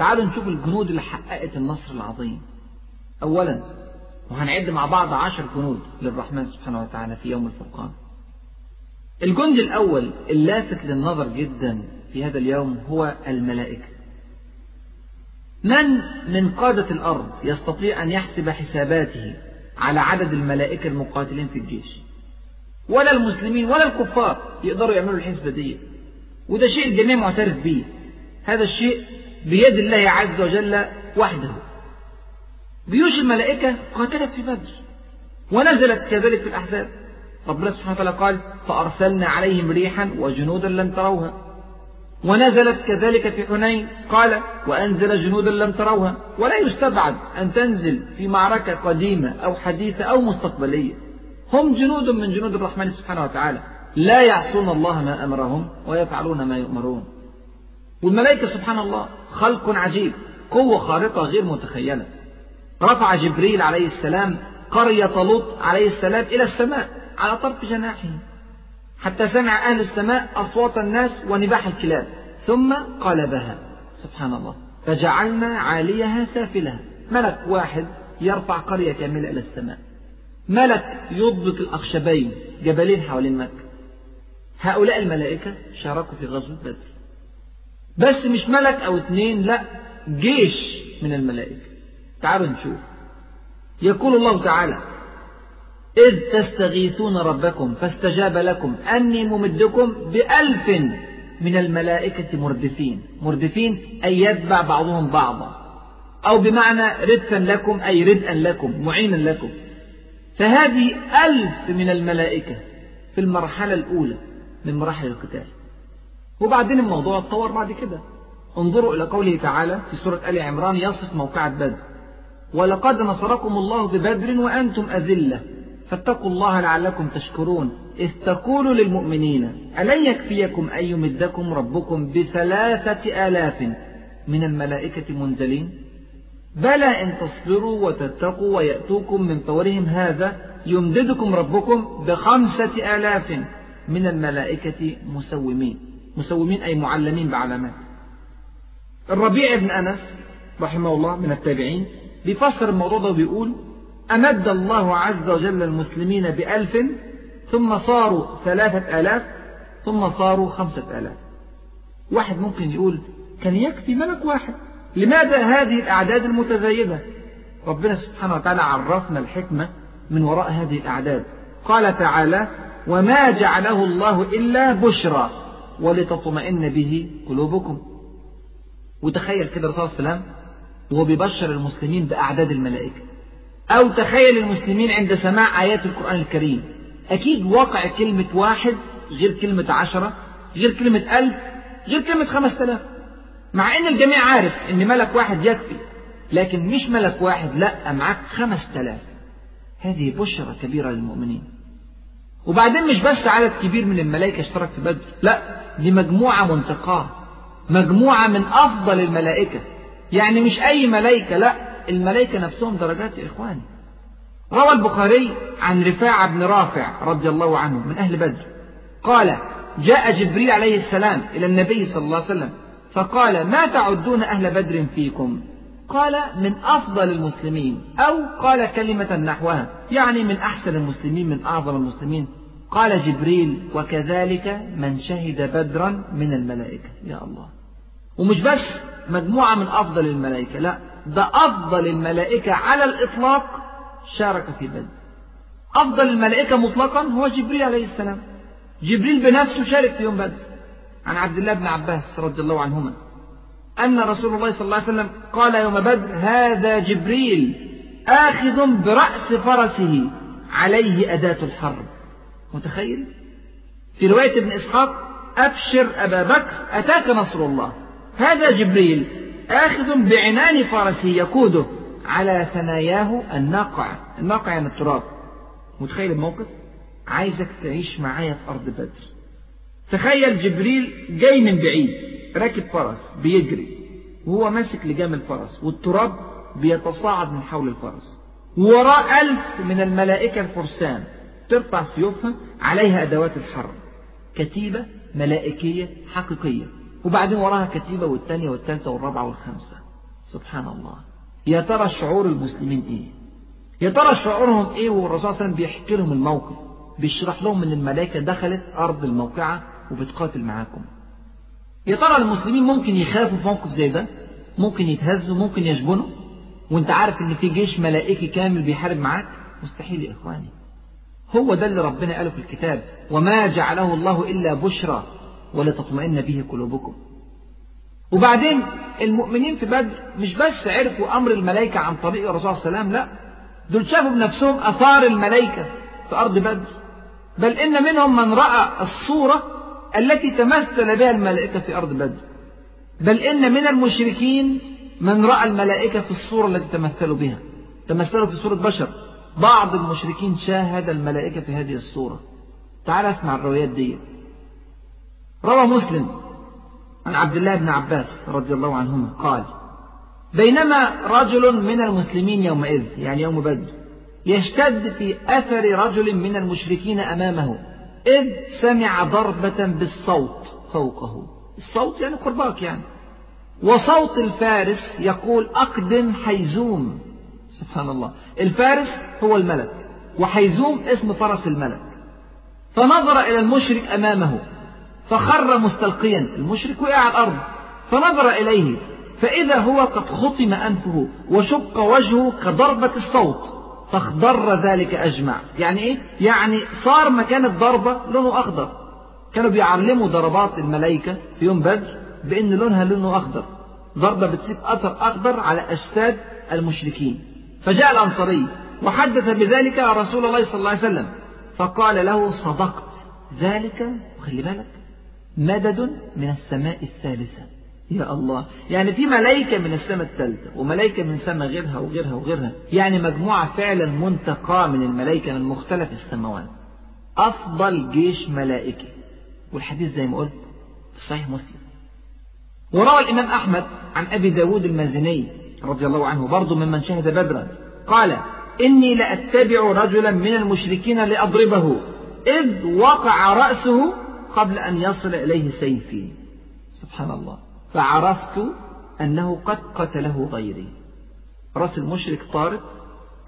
تعالوا نشوف الجنود اللي حققت النصر العظيم. أولا وهنعد مع بعض عشر جنود للرحمن سبحانه وتعالى في يوم الفرقان. الجند الأول اللافت للنظر جدا في هذا اليوم هو الملائكة. من من قادة الأرض يستطيع أن يحسب حساباته على عدد الملائكة المقاتلين في الجيش؟ ولا المسلمين ولا الكفار يقدروا يعملوا الحسبة دي. وده شيء الجميع معترف به هذا الشيء بيد الله عز وجل وحده. جيوش الملائكة قاتلت في بدر ونزلت كذلك في الأحزاب. ربنا سبحانه وتعالى قال فأرسلنا عليهم ريحا وجنودا لم تروها. ونزلت كذلك في حنين قال وأنزل جنودا لم تروها. ولا يستبعد أن تنزل في معركة قديمة أو حديثة أو مستقبلية. هم جنود من جنود الرحمن سبحانه وتعالى. لا يعصون الله ما أمرهم ويفعلون ما يؤمرون. والملائكة سبحان الله خلق عجيب قوة خارقة غير متخيلة. رفع جبريل عليه السلام قرية لوط عليه السلام إلى السماء على طرف جناحه. حتى سمع أهل السماء أصوات الناس ونباح الكلاب. ثم قلبها سبحان الله فجعلنا عاليها سافلها. ملك واحد يرفع قرية كاملة إلى السماء. ملك يضبط الأخشبين جبلين حوالين مكة. هؤلاء الملائكة شاركوا في غزوة بدر. بس مش ملك أو اتنين لا جيش من الملائكة. تعالوا نشوف. يقول الله تعالى إذ تستغيثون ربكم فاستجاب لكم أني ممدكم بألف من الملائكة مردفين. مردفين أي يتبع بعضهم بعضا. أو بمعنى ردفا لكم أي ردءا لكم معينا لكم. فهذه ألف من الملائكة في المرحلة الأولى من مراحل القتال. وبعدين الموضوع اتطور بعد كده. انظروا إلى قوله تعالى في سورة آل عمران يصف موقعة بدر. ولقد نصركم الله ببدر وأنتم أذلة فاتقوا الله لعلكم تشكرون. إذ تقول للمؤمنين ألن يكفيكم أن يمدكم ربكم بثلاثة آلاف من الملائكة منزلين؟ بلى إن تصبروا وتتقوا ويأتوكم من فورهم هذا يمددكم ربكم بخمسة آلاف من الملائكة مسومين. مسومين أي معلمين بعلامات. الربيع بن أنس رحمه الله من التابعين بيفسر الموضوع ده وبيقول أمد الله عز وجل المسلمين بألف ثم صاروا ثلاثة آلاف ثم صاروا خمسة آلاف. واحد ممكن يقول كان يكفي ملك واحد. لماذا هذه الأعداد المتزايدة؟ ربنا سبحانه وتعالى عرفنا الحكمة من وراء هذه الأعداد. قال تعالى وما جعله الله إلا بشرى. ولتطمئن به قلوبكم. وتخيل كده الرسول صلى الله عليه وسلم وهو بيبشر المسلمين بأعداد الملائكة. أو تخيل المسلمين عند سماع آيات القرآن الكريم. أكيد واقع كلمة واحد غير كلمة عشرة غير كلمة ألف غير كلمة خمسة آلاف مع أن الجميع عارف أن ملك واحد يكفي لكن مش ملك واحد لأ معاك خمسة آلاف هذه بشرة كبيرة للمؤمنين. وبعدين مش بس عدد كبير من الملائكة اشترك في بدر لا دي مجموعة منتقاة مجموعة من أفضل الملائكة. يعني مش أي ملائكة لا الملائكة نفسهم درجات يا إخواني. روى البخاري عن رفاعة بن رافع رضي الله عنه من أهل بدر. قال جاء جبريل عليه السلام إلى النبي صلى الله عليه وسلم فقال ما تعدون أهل بدر فيكم؟ قال من أفضل المسلمين أو قال كلمة نحوها يعني من أحسن المسلمين من أعظم المسلمين. قال جبريل وكذلك من شهد بدرا من الملائكة. يا الله. ومش بس مجموعة من أفضل الملائكة لا ده أفضل الملائكة على الإطلاق شارك في بدر. أفضل الملائكة مطلقا هو جبريل عليه السلام. جبريل بنفسه شارك في يوم بدر. عن عبد الله بن عباس رضي الله عنهما. أن رسول الله صلى الله عليه وسلم قال يوم بدر هذا جبريل آخذ برأس فرسه عليه أداة الحرب. متخيل؟ في رواية ابن إسحاق أبشر أبا بكر أتاك نصر الله. هذا جبريل آخذ بعنان فرسه يقوده على ثناياه الناقع. الناقع يعني التراب. متخيل الموقف؟ عايزك تعيش معايا في أرض بدر. تخيل جبريل جاي من بعيد راكب فرس بيجري وهو ماسك لجام الفرس والتراب بيتصاعد من حول الفرس. وراء ألف من الملائكة الفرسان ترفع سيوفها عليها أدوات الحرب. كتيبة ملائكية حقيقية وبعدين وراها كتيبة والثانية والثالثة والرابعة والخامسة. سبحان الله. يا ترى شعور المسلمين إيه؟ يا ترى شعورهم إيه؟ والرسول صلى الله عليه وسلم بيحكي لهم الموقف بيشرح لهم إن الملائكة دخلت أرض الموقعة وبتقاتل معاكم. يا ترى المسلمين ممكن يخافوا في موقف زي ده؟ ممكن يتهزوا؟ ممكن يشبنوا؟ وانت عارف إن في جيش ملائكي كامل بيحارب معاك؟ مستحيل يا إخواني. هو ده اللي ربنا قاله في الكتاب. وما جعله الله إلا بشرى ولتطمئن به قلوبكم. وبعدين المؤمنين في بدر مش بس عرفوا أمر الملائكة عن طريق الرسول صلى الله عليه وسلم لا. دول شافوا بنفسهم آثار الملائكة في أرض بدر. بل إن منهم من رأى الصورة التي تمثل بها الملائكة في أرض بدر. بل إن من المشركين من رأى الملائكة في الصورة التي تمثلوا بها. تمثلوا في صورة بشر. بعض المشركين شاهد الملائكة في هذه الصورة. تعال اسمع الروايات دي. روى مسلم عن عبد الله بن عباس رضي الله عنهما قال بينما رجل من المسلمين يومئذ يعني يوم بدر يشتد في أثر رجل من المشركين أمامه إذ سمع ضربة بالصوت فوقه. الصوت يعني قرباك يعني. وصوت الفارس يقول أقدم حيزوم. سبحان الله. الفارس هو الملك وحيزوم اسم فرس الملك. فنظر إلى المشرك أمامه فخر مستلقيا. المشرك وقع على الأرض. فنظر إليه فإذا هو قد خطم أنفه وشق وجهه كضربة الصوت. فاخضر ذلك أجمع. يعني إيه؟ يعني صار مكان الضربة لونه أخضر. كانوا بيعلموا ضربات الملائكة في يوم بدر بأن لونها لونه أخضر. ضربة بتسيب أثر أخضر على أجساد المشركين. فجاء الأنصاري وحدث بذلك رسول الله صلى الله عليه وسلم. فقال له صدقت. ذلك وخلي بالك مدد من السماء الثالثة. يا الله. يعني في ملائكة من السماء الثالثة وملائكة من سماء غيرها وغيرها وغيرها. يعني مجموعة فعلا منتقاة من الملائكة من مختلف السماوات. أفضل جيش ملائكي والحديث زي ما قلت في صحيح مسلم. وروى الإمام أحمد عن أبي داود المازني رضي الله عنه برضه ممن شهد بدرا. قال إني لأتبع رجلا من المشركين لأضربه. إذ وقع رأسه قبل أن يصل إليه سيفي. سبحان الله. فعرفت أنه قد قتله غيري. رأس المشرك طارت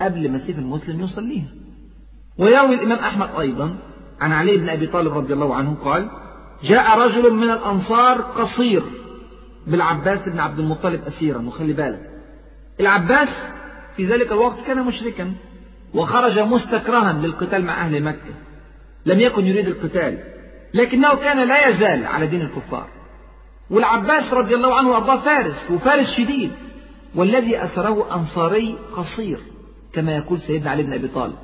قبل ما سيف المسلم يوصل ليها ويروي الإمام أحمد أيضا عن علي بن أبي طالب رضي الله عنه قال جاء رجل من الأنصار قصير بالعباس بن عبد المطلب أسيرا وخلي بالك. العباس في ذلك الوقت كان مشركا وخرج مستكرها للقتال مع أهل مكة. لم يكن يريد القتال لكنه كان لا يزال على دين الكفار. والعباس رضي الله عنه وارضاه فارس وفارس شديد والذي أسره أنصاري قصير كما يقول سيدنا علي بن أبي طالب.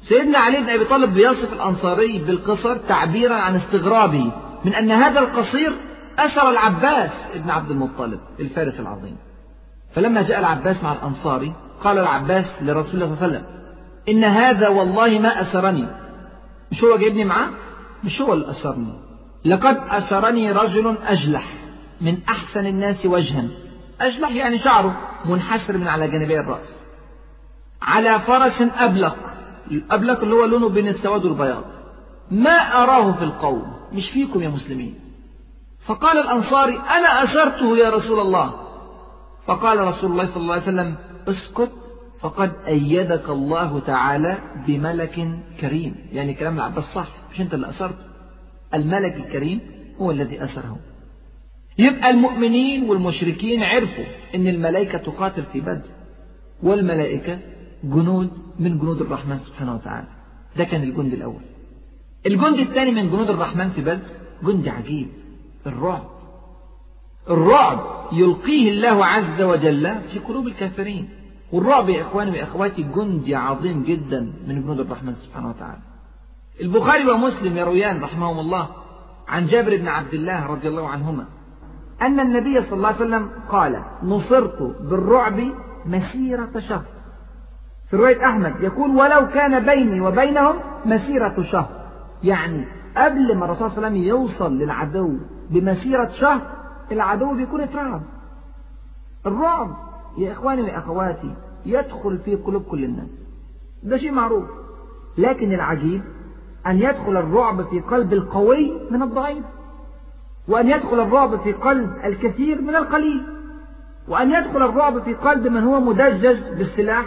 سيدنا علي بن أبي طالب بيصف الأنصاري بالقصر تعبيرا عن استغرابه من أن هذا القصير أسر العباس ابن عبد المطلب الفارس العظيم. فلما جاء العباس مع الأنصاري قال العباس لرسول الله صلى الله عليه وسلم إن هذا والله ما أسرني مش هو جايبني معاه؟ مش هو اللي أسرني لقد أسرني رجل أجلح. من أحسن الناس وجها. أجلح يعني شعره منحسر من على جانبي الرأس. على فرس أبلق. الأبلق اللي هو لونه بين السواد والبياض. ما أراه في القوم. مش فيكم يا مسلمين. فقال الأنصاري أنا أسرته يا رسول الله. فقال رسول الله صلى الله عليه وسلم اسكت فقد أيدك الله تعالى بملك كريم. يعني كلام العباس صح مش أنت اللي أسرته. الملك الكريم هو الذي أسره. يبقى المؤمنين والمشركين عرفوا أن الملائكة تقاتل في بدر والملائكة جنود من جنود الرحمن سبحانه وتعالى. ده كان الجند الأول. الجند الثاني من جنود الرحمن في بدر جند عجيب الرعب. الرعب يلقيه الله عز وجل في قلوب الكافرين. والرعب يا إخواني وأخواتي جند عظيم جدا من جنود الرحمن سبحانه وتعالى. البخاري ومسلم يرويان رحمهم الله عن جابر بن عبد الله رضي الله عنهما. أن النبي صلى الله عليه وسلم قال نصرت بالرعب مسيرة شهر. في رواية أحمد يقول ولو كان بيني وبينهم مسيرة شهر. يعني قبل ما الرسول صلى الله عليه وسلم يوصل للعدو بمسيرة شهر العدو بيكون اترعب. الرعب يا إخواني وأخواتي يدخل في قلوب كل الناس. ده شيء معروف. لكن العجيب أن يدخل الرعب في قلب القوي من الضعيف. وأن يدخل الرعب في قلب الكثير من القليل. وأن يدخل الرعب في قلب من هو مدجج بالسلاح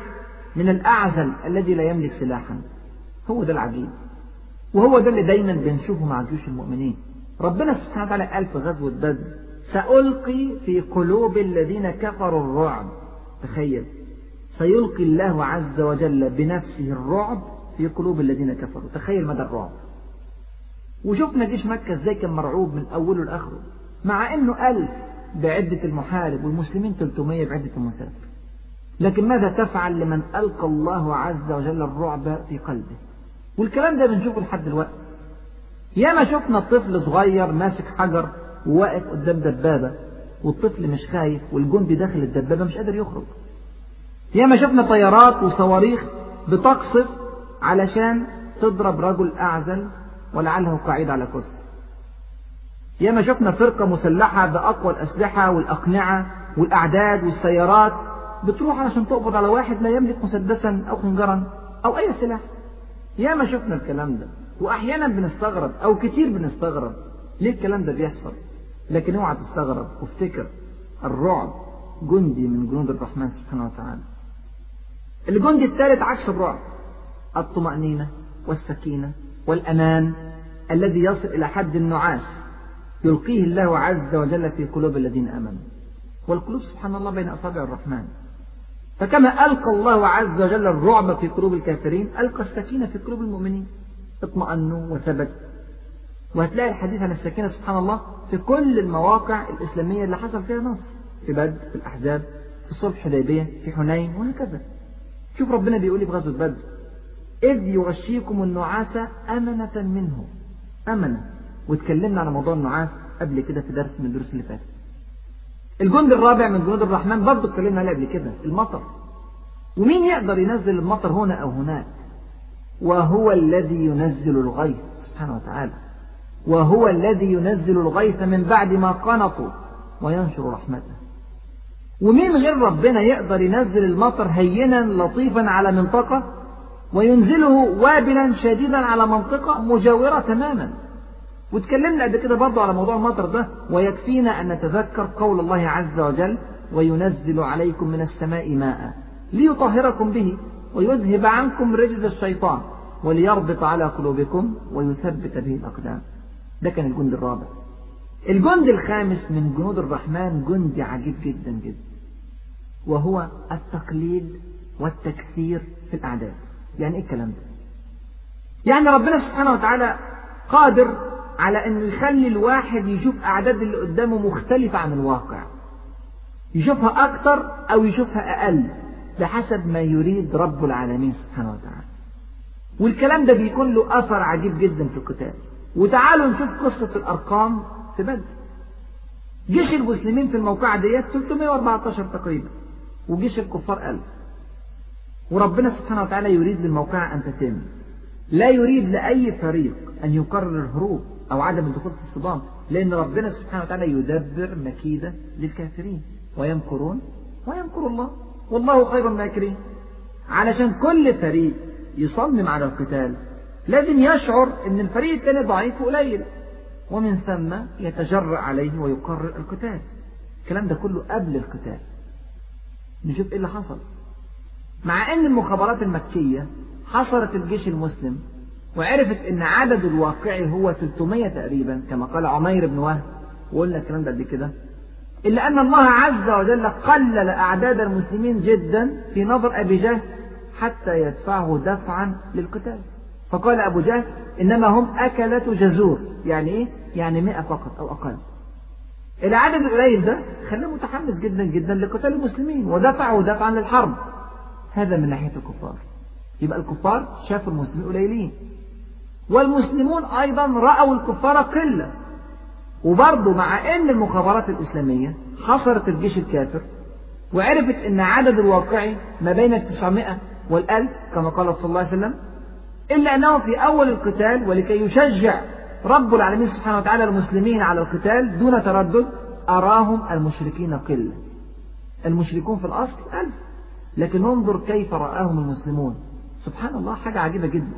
من الأعزل الذي لا يملك سلاحا. هو ده العجيب. وهو ده اللي دايما بنشوفه مع جيوش المؤمنين. ربنا سبحانه وتعالى قال في غزوة بدر سألقي في قلوب الذين كفروا الرعب. تخيل. سيلقي الله عز وجل بنفسه الرعب في قلوب الذين كفروا. تخيل مدى الرعب. وشفنا جيش مكة إزاي كان مرعوب من أوله لآخره مع أنه ألف بعدة المحارب والمسلمين 300 بعدة المسافر. لكن ماذا تفعل لمن ألقى الله عز وجل الرعب في قلبه؟ والكلام ده بنشوفه لحد دلوقتي. ياما شفنا طفل صغير ماسك حجر وواقف قدام دبابة والطفل مش خايف والجندي داخل الدبابة مش قادر يخرج. ياما شفنا طيارات وصواريخ بتقصف علشان تضرب رجل أعزل ولعله قاعد على كرسي. ياما شفنا فرقة مسلحة بأقوى الأسلحة والأقنعة والأعداد والسيارات بتروح علشان تقبض على واحد لا يملك مسدسا أو خنجرا أو أي سلاح. ياما شفنا الكلام ده. وأحيانا بنستغرب أو كتير بنستغرب ليه الكلام ده بيحصل. لكن اوعى تستغرب وافتكر الرعب جندي من جنود الرحمن سبحانه وتعالى. الجندي الثالث عكس الرعب الطمأنينة والسكينة والأمان الذي يصل إلى حد النعاس يلقيه الله عز وجل في قلوب الذين آمنوا. والقلوب سبحان الله بين أصابع الرحمن. فكما ألقى الله عز وجل الرعب في قلوب الكافرين ألقى السكينة في قلوب المؤمنين. اطمأنوا وثبتوا وهتلاقي الحديث عن السكينة سبحان الله في كل المواقع الإسلامية اللي حصل فيها نصر في بدر في الأحزاب في صلح حديبية في حنين وهكذا. شوف ربنا بيقول لي في غزوة بدر. إذ يغشيكم النعاس أمنة منه. أمنة. واتكلمنا على موضوع النعاس قبل كده في درس من الدروس اللي فاتت. الجند الرابع من جنود الرحمن برضه اتكلمنا عليه قبل كده المطر. ومين يقدر ينزل المطر هنا أو هناك؟ وهو الذي ينزل الغيث سبحانه وتعالى. وهو الذي ينزل الغيث من بعد ما قنطوا وينشر رحمته. ومين غير ربنا يقدر ينزل المطر هينا لطيفا على منطقة؟ وينزله وابلا شديدا على منطقة مجاورة تماما. واتكلمنا قبل كده برضه على موضوع المطر ده ويكفينا أن نتذكر قول الله عز وجل وينزل عليكم من السماء ماء ليطهركم به ويذهب عنكم رجز الشيطان وليربط على قلوبكم ويثبت به الأقدام. ده كان الجند الرابع. الجند الخامس من جنود الرحمن جندي عجيب جدا جدا وهو التقليل والتكثير في الأعداد. يعني إيه الكلام ده؟ يعني ربنا سبحانه وتعالى قادر على أنه يخلي الواحد يشوف أعداد اللي قدامه مختلفة عن الواقع. يشوفها أكثر أو يشوفها أقل بحسب ما يريد رب العالمين سبحانه وتعالى. والكلام ده بيكون له أثر عجيب جدا في القتال وتعالوا نشوف قصة الأرقام في بدر. جيش المسلمين في الموقعة ديت 314 تقريبا وجيش الكفار 1000 وربنا سبحانه وتعالى يريد للموقعة أن تتم. لا يريد لأي فريق أن يقرر الهروب أو عدم الدخول في الصدام لأن ربنا سبحانه وتعالى يدبر مكيدة للكافرين. ويمكرون ويمكر الله. والله خير الماكرين. علشان كل فريق يصمم على القتال لازم يشعر إن الفريق الثاني ضعيف وقليل. ومن ثم يتجرأ عليه ويقرر القتال. الكلام ده كله قبل القتال. نشوف إيه اللي حصل. مع أن المخابرات المكية حصرت الجيش المسلم وعرفت إن عدد الواقعي هو 300 تقريبا كما قال عمير بن وهب. وقلنا الكلام ده قبل كده. إلا أن الله عز وجل قلل أعداد المسلمين جدا في نظر أبي جهل حتى يدفعه دفعا للقتال. فقال أبو جهل إنما هم أكلة جزور يعني إيه؟ يعني مئة فقط أو أقل. العدد القليل ده خلاه متحمس جدا جدا لقتال المسلمين ودفعه دفعا للحرب. هذا من ناحية الكفار. يبقى الكفار شافوا المسلمين قليلين. والمسلمون أيضا رأوا الكفار قلة. وبرضه مع أن المخابرات الإسلامية حصرت الجيش الكافر وعرفت أن عدد الواقعي ما بين التسعمائة والألف كما قال صلى الله عليه وسلم إلا أنه في أول القتال ولكي يشجع رب العالمين سبحانه وتعالى المسلمين على القتال دون تردد أراهم المشركين قلة. المشركون في الأصل ألف. لكن انظر كيف رآهم المسلمون. سبحان الله حاجة عجيبة جدا.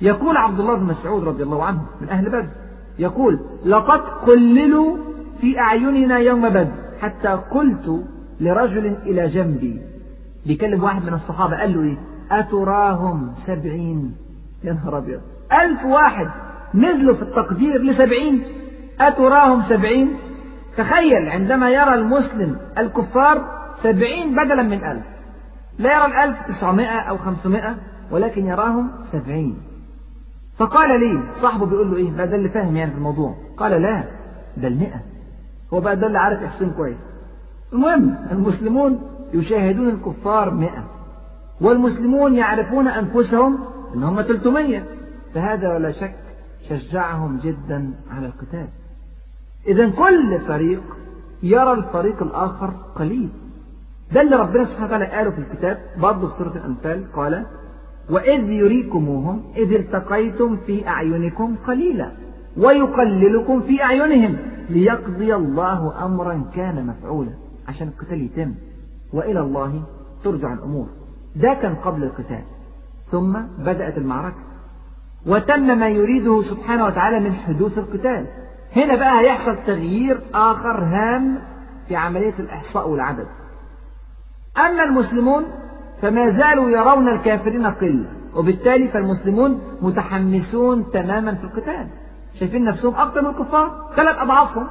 يقول عبد الله بن مسعود رضي الله عنه من أهل بدر يقول لقد قللوا في أعيننا يوم بدر حتى قلت لرجل إلى جنبي. بيكلم واحد من الصحابة قال له إيه؟ أتراهم سبعين؟ يا نهار أبيض! ألف واحد نزلوا في التقدير لسبعين؟ أتراهم سبعين؟ تخيل عندما يرى المسلم الكفار سبعين بدلا من ألف. لا يرى الألف تسعمائة أو خمسمائة ولكن يراهم سبعين. فقال لي صاحبه بيقول له إيه؟ بقى ده اللي فاهم يعني في الموضوع. قال لا ده المئة. هو بقى ده اللي عارف يحسن كويس. المهم المسلمون يشاهدون الكفار مئة. والمسلمون يعرفون أنفسهم أن هم 300 فهذا ولا شك شجعهم جدا على القتال. إذا كل فريق يرى الفريق الآخر قليل. ده اللي ربنا سبحانه وتعالى قاله في الكتاب برضه في سورة الأنفال قال وإذ يريكموهم إذ التقيتم في أعينكم قليلا ويقللكم في أعينهم ليقضي الله أمرا كان مفعولا. عشان القتال يتم وإلى الله ترجع الأمور. ده كان قبل القتال. ثم بدأت المعركة. وتم ما يريده سبحانه وتعالى من حدوث القتال. هنا بقى هيحصل تغيير آخر هام في عملية الإحصاء والعدد. أما المسلمون فما زالوا يرون الكافرين قلة وبالتالي فالمسلمون متحمسون تماما في القتال. شايفين نفسهم أكثر من الكفار؟ ثلاث أضعافهم.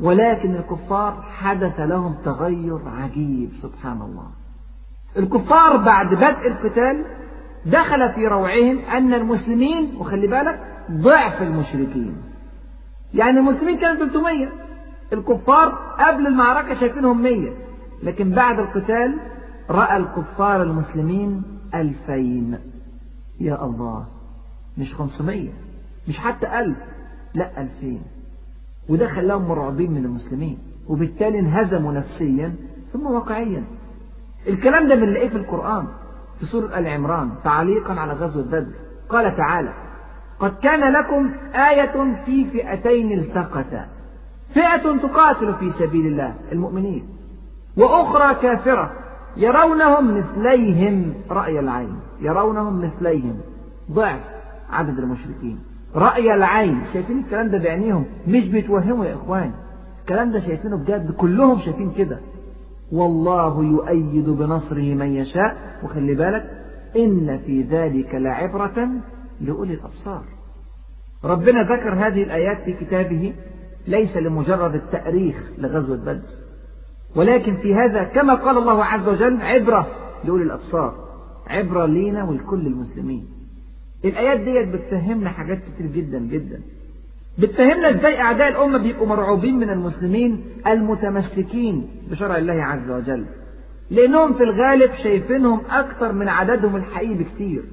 ولكن الكفار حدث لهم تغير عجيب سبحان الله. الكفار بعد بدء القتال دخل في روعهم أن المسلمين وخلي بالك ضعف المشركين. يعني المسلمين كانوا 300 الكفار قبل المعركة شايفينهم 100 لكن بعد القتال رأى الكفار المسلمين ألفين. يا الله مش 500 مش حتى ألف لا ألفين. وده خلاهم مرعوبين من المسلمين وبالتالي انهزموا نفسيا ثم واقعيا. الكلام ده بنلاقيه في القرآن؟ في سورة آل عمران تعليقا على غزوة بدر. قال تعالى قد كان لكم آية في فئتين التقتا. فئة تقاتل في سبيل الله المؤمنين. وأخرى كافرة يرونهم مثليهم رأي العين يرونهم مثليهم. ضعف عدد المشركين. رأي العين شايفين الكلام ده بعينيهم مش بيتوهموا يا إخوان. الكلام ده شايفينه بجد كلهم شايفين كده. والله يؤيد بنصره من يشاء. وخلي بالك إن في ذلك لعبرة لأولي الأبصار. ربنا ذكر هذه الآيات في كتابه ليس لمجرد التأريخ لغزوة بدر. ولكن في هذا كما قال الله عز وجل عبرة لأولي الأبصار عبرة لينا ولكل المسلمين. الآيات ديت بتفهمنا حاجات كتير جدا جدا. بتفهمنا إزاي أعداء الأمة بيبقوا مرعوبين من المسلمين المتمسكين بشرع الله عز وجل. لأنهم في الغالب شايفينهم أكثر من عددهم الحقيقي بكثير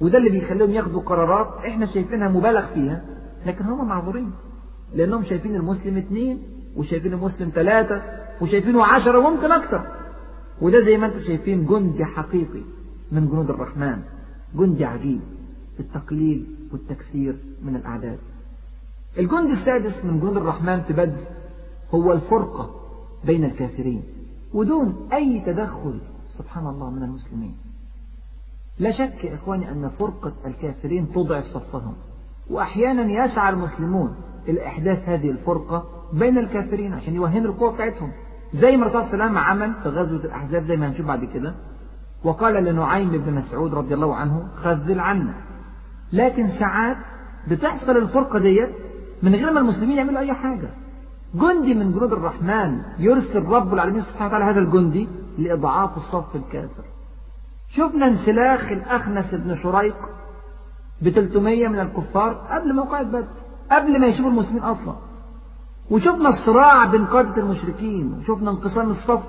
وده اللي بيخليهم ياخدوا قرارات إحنا شايفينها مبالغ فيها لكن هم معذورين. لأنهم شايفين المسلم اثنين وشايفين المسلم ثلاثة وشايفينه عشرة وممكن أكثر وده زي ما أنتم شايفين جندي حقيقي من جنود الرحمن جندي عجيب التقليل والتكثير من الأعداد الجند السادس من جنود الرحمن في بدر هو الفرقة بين الكافرين ودون أي تدخل سبحان الله من المسلمين. لا شك إخواني أن فرقة الكافرين تضعف صفهم وأحيانا يسعى المسلمون إلى إحداث هذه الفرقة بين الكافرين عشان يوهنوا القوة بتاعتهم. زي ما الرسول صلى الله عليه وسلم عمل في غزوة الأحزاب زي ما هنشوف بعد كده. وقال لنعيم بن مسعود رضي الله عنه خذل عنا. لكن ساعات بتحصل الفرقة ديت من غير ما المسلمين يعملوا أي حاجة. جندي من جنود الرحمن يرسل رب العالمين سبحانه وتعالى هذا الجندي لإضعاف الصف الكافر. شفنا انسلاخ الأخنس بن شريق ب 300 من الكفار قبل موقعة بدر قبل ما يشوفوا المسلمين أصلا. وشفنا الصراع بين قادة المشركين وشفنا انقسام الصف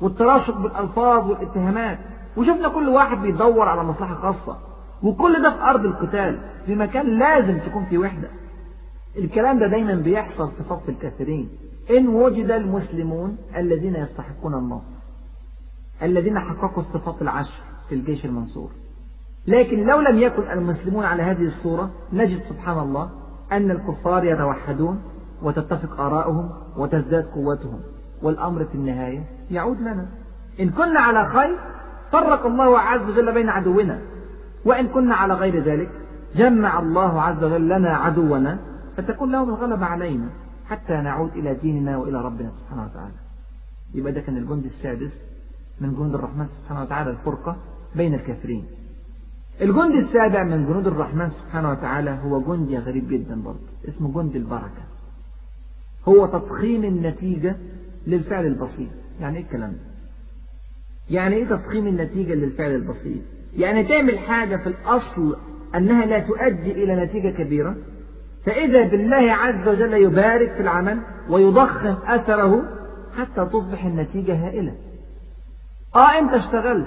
والتراشق بالألفاظ والاتهامات وشفنا كل واحد بيدور على مصلحة خاصة وكل ده في أرض القتال في مكان لازم تكون في وحدة. الكلام ده دايما بيحصل في صف الكافرين. إن وجد المسلمون الذين يستحقون النصر الذين حققوا الصفات العشر في الجيش المنصور. لكن لو لم يكن المسلمون على هذه الصورة نجد سبحان الله أن الكفار يتوحدون وتتفق آراؤهم وتزداد قوتهم. والأمر في النهاية يعود لنا. إن كنا على خير فرق الله عز وجل بين عدونا. وإن كنا على غير ذلك جمع الله عز وجل لنا عدونا فتكون لهم الغلبة علينا حتى نعود إلى ديننا وإلى ربنا سبحانه وتعالى. يبقى ده كان الجند السادس من جنود الرحمن سبحانه وتعالى الفرقة بين الكافرين. الجند السابع من جنود الرحمن سبحانه وتعالى هو جندي غريب جدا برضه اسمه جند البركة. هو تضخيم النتيجة للفعل البسيط. يعني إيه الكلام ده؟ يعني إيه تضخيم النتيجة للفعل البسيط؟ يعني تعمل حاجة في الأصل أنها لا تؤدي إلى نتيجة كبيرة فإذا بالله عز وجل يبارك في العمل ويضخم أثره حتى تصبح النتيجة هائلة. آه أنت اشتغلت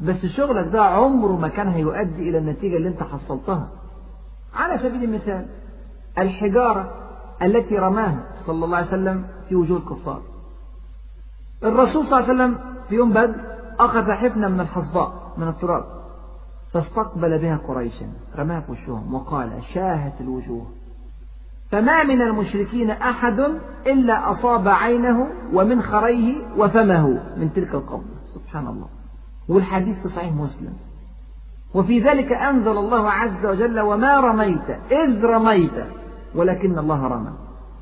بس شغلك ده عمره ما كان هيؤدي إلى النتيجة اللي أنت حصلتها. على سبيل المثال الحجارة التي رماها صلى الله عليه وسلم في وجوه الكفار. الرسول صلى الله عليه وسلم في يوم بدر أخذ حفنة من الحصباء من التراب فاستقبل بها قريشا رماها في وشهم وقال شاهت الوجوه. فما من المشركين أحد إلا أصاب عينه ومنخريه وفمه من تلك القبضة. سبحان الله. والحديث في صحيح مسلم. وفي ذلك أنزل الله عز وجل وما رميت إذ رميت. ولكن الله رمى.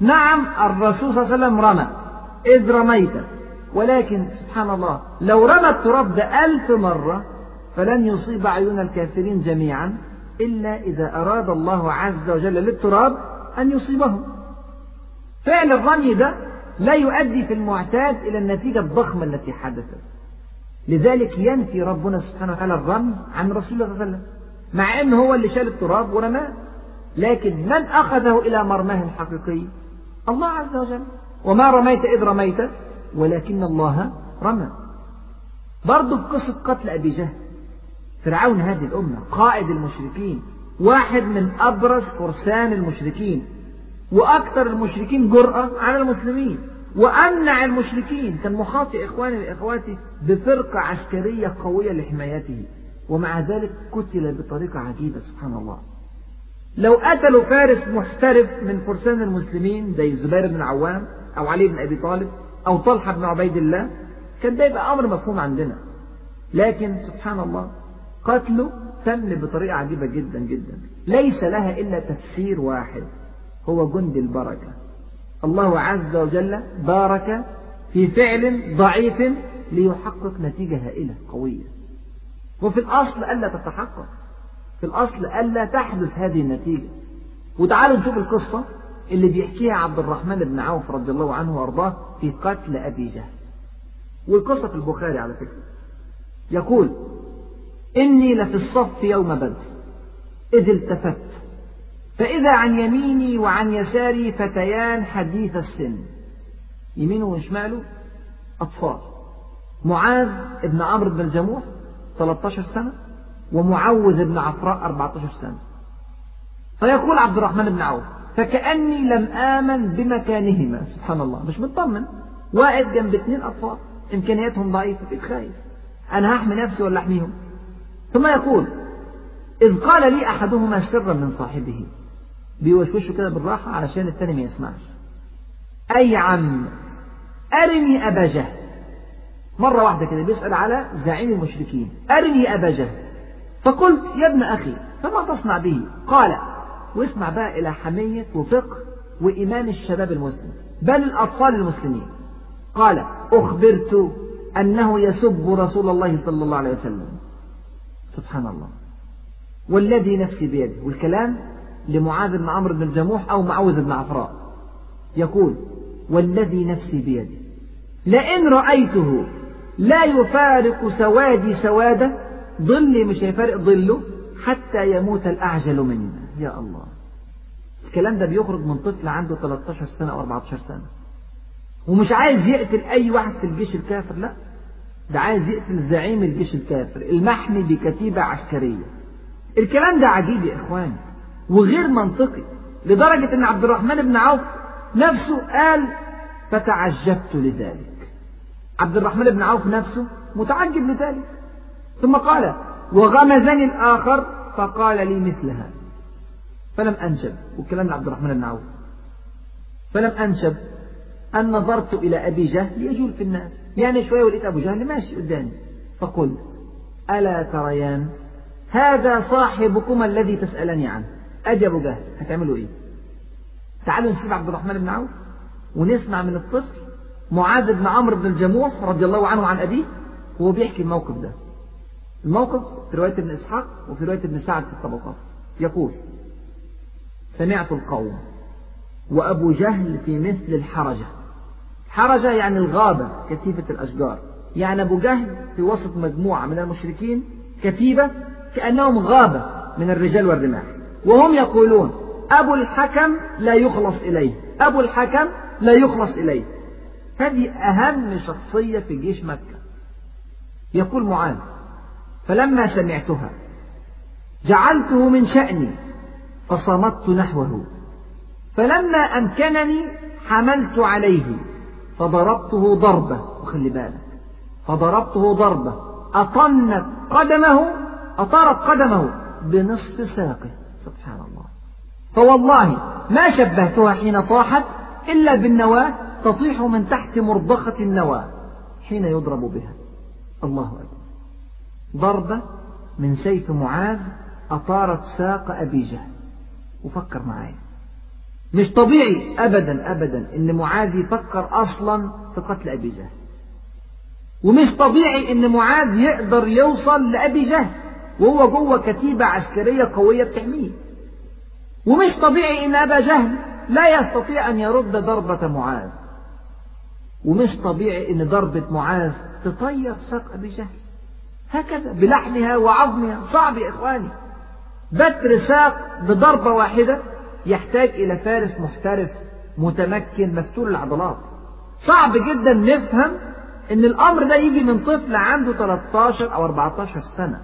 نعم الرسول صلى الله عليه وسلم رمى. إذ رميت. ولكن سبحان الله لو رمى التراب ده ألف مرة فلن يصيب عيون الكافرين جميعا إلا إذا أراد الله عز وجل للتراب أن يصيبهم. فعل الرمي ده لا يؤدي في المعتاد إلى النتيجة الضخمة التي حدثت. لذلك ينفي ربنا سبحانه وتعالى الرمي عن رسول الله صلى الله عليه وسلم مع أنه هو اللي شال التراب ورماه. لكن من أخذه إلى مرماه الحقيقي؟ الله عز وجل. وما رميت إذ رميت ولكن الله رمى. برضه في قصة قتل أبي جهل فرعون هذه الأمة قائد المشركين واحد من أبرز فرسان المشركين وأكثر المشركين جرأة على المسلمين وأمنع المشركين. كان محاطي إخواني وإخواتي بفرقة عسكرية قوية لحمايته ومع ذلك قتل بطريقة عجيبة سبحان الله. لو قتلوا فارس محترف من فرسان المسلمين زي الزبير بن العوام أو علي بن أبي طالب أو طلحة بن عبيد الله كان ده يبقى أمر مفهوم عندنا. لكن سبحان الله قتله تم بطريقة عجيبة جدا جدا. ليس لها إلا تفسير واحد هو جند البركة. الله عز وجل بارك في فعل ضعيف ليحقق نتيجة هائلة قوية. وفي الأصل ألا تتحقق. في الأصل ألا تحدث هذه النتيجة. وتعالوا نشوف القصة اللي بيحكيها عبد الرحمن بن عوف رضي الله عنه وأرضاه في قتل أبي جهل. والقصة في البخاري على فكرة. يقول إني لفي الصف يوم بدر إذ التفت فإذا عن يميني وعن يساري فتيان حديث السن. يمينه وشماله أطفال. معاذ بن عمرو بن الجموح 13 سنة. ومعوذ بن عفراء 14 سنة. فيقول عبد الرحمن بن عوف فكأني لم آمن بمكانهما. سبحان الله. مش مطمن. واقف جنب اثنين أطفال. إمكانياتهم ضعيفة. بقيت خايف أنا هحمي نفسي ولا أحميهم؟ ثم يقول إذ قال لي أحدهما سرا من صاحبه. بيوشوشه كده بالراحة علشان التاني ما يسمعش. أي عم أرني أبا جهل. مرة واحدة كده بيسأل على زعيم المشركين. أرني أبا جهل. فقلت يا ابن أخي فما تصنع به؟ قال واسمع بقى إلى حمية وفقه وإيمان الشباب المسلم بل الأطفال المسلمين. قال أخبرت أنه يسب رسول الله صلى الله عليه وسلم. سبحان الله. والذي نفسي بيده. والكلام لمعاذ بن عمرو بن الجموح أو معوذ بن عفراء. يقول والذي نفسي بيده. لئن رأيته لا يفارق سوادي سوادة ظلي مش هيفارق ظله حتى يموت الأعجل منا يا الله. الكلام ده بيخرج من طفل عنده 13 سنة أو 14 سنة. ومش عايز يقتل أي واحد في الجيش الكافر لا. ده عايز يقتل زعيم الجيش الكافر المحمي بكتيبة عسكرية. الكلام ده عجيب يا إخواني. وغير منطقي لدرجة أن عبد الرحمن بن عوف نفسه قال فتعجبت لذلك. عبد الرحمن بن عوف نفسه متعجب لذلك. ثم قال وغمزني الآخر فقال لي مثلها. فلم أنشب والكلام لعبد الرحمن بن عوف. فلم أنشب أن نظرت إلى أبي جهل يجول في الناس. يعني شوية ولقيت أبو جهل ماشي قدامي. فقلت ألا تريان هذا صاحبكما الذي تسألني عنه؟ أدي أبو جهل هتعملوا إيه؟ تعالوا نسيب عبد الرحمن بن عوف ونسمع من الطفل معاذ بن عمرو بن الجموح رضي الله عنه عن أبيه وهو بيحكي الموقف ده. الموقف في رواية ابن إسحاق وفي رواية ابن سعد في الطبقات. يقول سمعت القوم وأبو جهل في مثل الحرجة. حرجة يعني الغابة كثيفة الأشجار. يعني أبو جهل في وسط مجموعة من المشركين كتيبة كأنهم غابة من الرجال والرماح. وهم يقولون أبو الحكم لا يخلص إليه. أبو الحكم لا يخلص إليه. هذه أهم شخصية في جيش مكة. يقول معاذ فلما سمعتها جعلته من شأني فصمت نحوه. فلما أمكنني حملت عليه فضربته ضربة وخلي بالك فضربته ضربة أطنت قدمه أطارت قدمه بنصف ساقه سبحان الله. فوالله ما شبهتها حين طاحت إلا بالنواة تطيح من تحت مرضخة النواة حين يضرب بها. الله أكبر. ضربة من سيف معاذ أطارت ساق أبي جهل. وفكر معايا. مش طبيعي أبدا أبدا إن معاذ يفكر أصلا في قتل أبي جهل. ومش طبيعي إن معاذ يقدر يوصل لأبي جهل وهو جوه كتيبة عسكرية قوية بتحميه. ومش طبيعي إن أبا جهل لا يستطيع أن يرد ضربة معاذ. ومش طبيعي إن ضربة معاذ تطير ساق أبي جهل. هكذا بلحمها وعظمها. صعب يا إخواني. بتر ساق بضربة واحدة يحتاج إلى فارس محترف متمكن مفتول العضلات. صعب جدا نفهم إن الأمر ده يجي من طفل عنده 13 أو 14 سنة.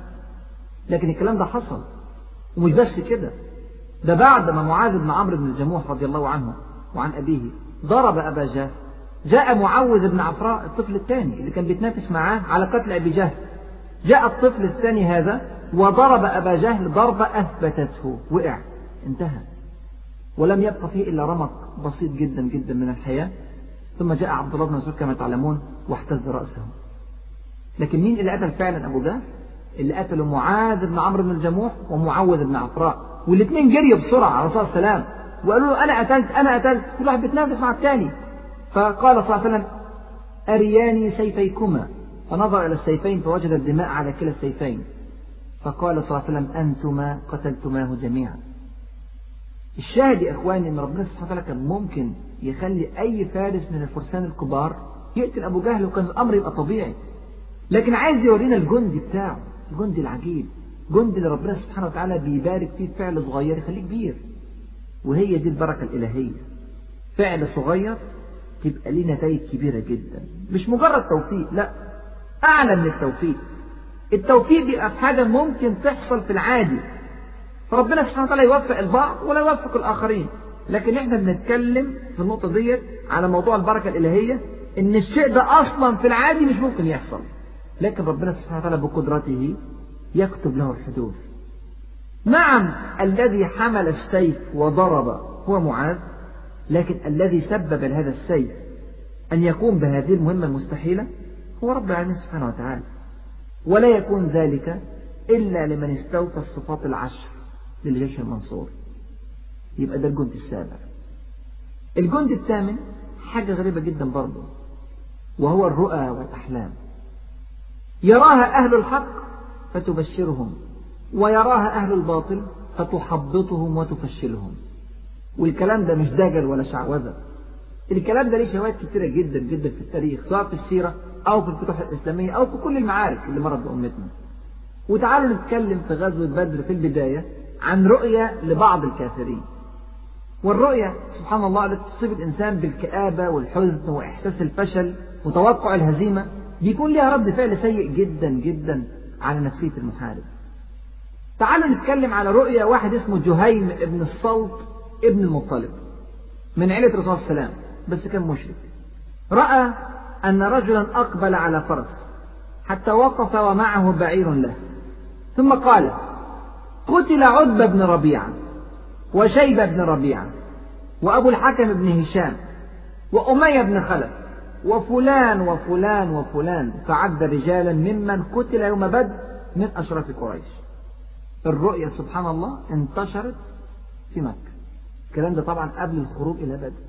لكن الكلام ده حصل. ومش بس كده. ده بعد ما معاذ بن عمرو بن الجموح رضي الله عنه وعن أبيه ضرب أبا جهل. جاء معوذ بن عفراء الطفل الثاني اللي كان بيتنافس معاه على قتل أبي جهل. جاء الطفل الثاني هذا وضرب أبا جهل ضربة أثبتته. وقع. انتهى. ولم يبقى فيه إلا رمق بسيط جدا جدا من الحياة. ثم جاء عبد الله بن مسعود كما تعلمون واحتز رأسه. لكن مين اللي قتل فعلا أبو جهل؟ اللي قتلوا معاذ بن عمرو بن الجموح ومعوذ بن عفراء. والاثنين جريوا بسرعة على الرسول صلى الله وسلم. وقالوا له أنا قتلت أنا قتلت. كل واحد بيتنافس مع الثاني فقال صلى الله عليه وسلم أرياني سيفيكما. فنظر إلى السيفين فوجد الدماء على كلا السيفين. فقال صلى الله عليه وسلم أنتما قتلتماه جميعا. الشاهد يا إخواني أن ربنا سبحانه وتعالى كان ممكن يخلي أي فارس من الفرسان الكبار يقتل أبو جهل وكان الأمر يبقى طبيعي. لكن عايز يورينا الجندي بتاعه الجندي العجيب جندي اللي ربنا سبحانه وتعالى بيبارك فيه فعل صغير يخليه كبير. وهي دي البركة الإلهية. فعل صغير تبقى ليه نتائج كبيرة جدا. مش مجرد توفيق لا. أعلى من التوفيق. التوفيق بيبقى في حاجة ممكن تحصل في العادي. فربنا سبحانه وتعالى يوفق البعض ولا يوفق الآخرين. لكن إحنا بنتكلم في النقطة ديت على موضوع البركة الإلهية إن الشيء ده أصلا في العادي مش ممكن يحصل. لكن ربنا سبحانه وتعالى بقدرته يكتب له الحدوث. نعم الذي حمل السيف وضرب هو معاذ لكن الذي سبب لهذا السيف أن يقوم بهذه المهمة المستحيلة؟ هو رب العالمين سبحانه وتعالى. ولا يكون ذلك إلا لمن استوفى الصفات العشر للجيش المنصور. يبقى ده الجند السابع. الجند الثامن حاجة غريبة جدا برضه وهو الرؤى والأحلام. يراها أهل الحق فتبشرهم ويراها أهل الباطل فتحبطهم وتفشلهم. والكلام ده مش دجل ولا شعوذة. الكلام ده ليه شواهد كتيرة جدا جدا في التاريخ سواء في السيرة أو في الفتوح الإسلامية أو في كل المعارك اللي مرت بأمتنا. وتعالوا نتكلم في غزوة بدر في البداية عن رؤية لبعض الكافرين. والرؤية سبحان الله التي تصيب الإنسان بالكآبة والحزن وإحساس الفشل وتوقع الهزيمة بيكون لها رد فعل سيء جدا جدا على نفسية المحارب. تعالوا نتكلم على رؤية واحد اسمه جهيم ابن الصلت ابن المطلب من عيلة الرسول الله عليه بس كان مشرك. رأى أن رجلا أقبل على فرس حتى وقف ومعه بعير له. ثم قال قتل عتبة بن ربيعة وشيبة بن ربيعة وأبو الحكم بن هشام وأمية بن خلف وفلان وفلان وفلان. فعد رجالا ممن قتل يوم بدر من أشراف قريش. الرؤيا سبحان الله انتشرت في مكة. الكلام ده طبعا قبل الخروج إلى بدر.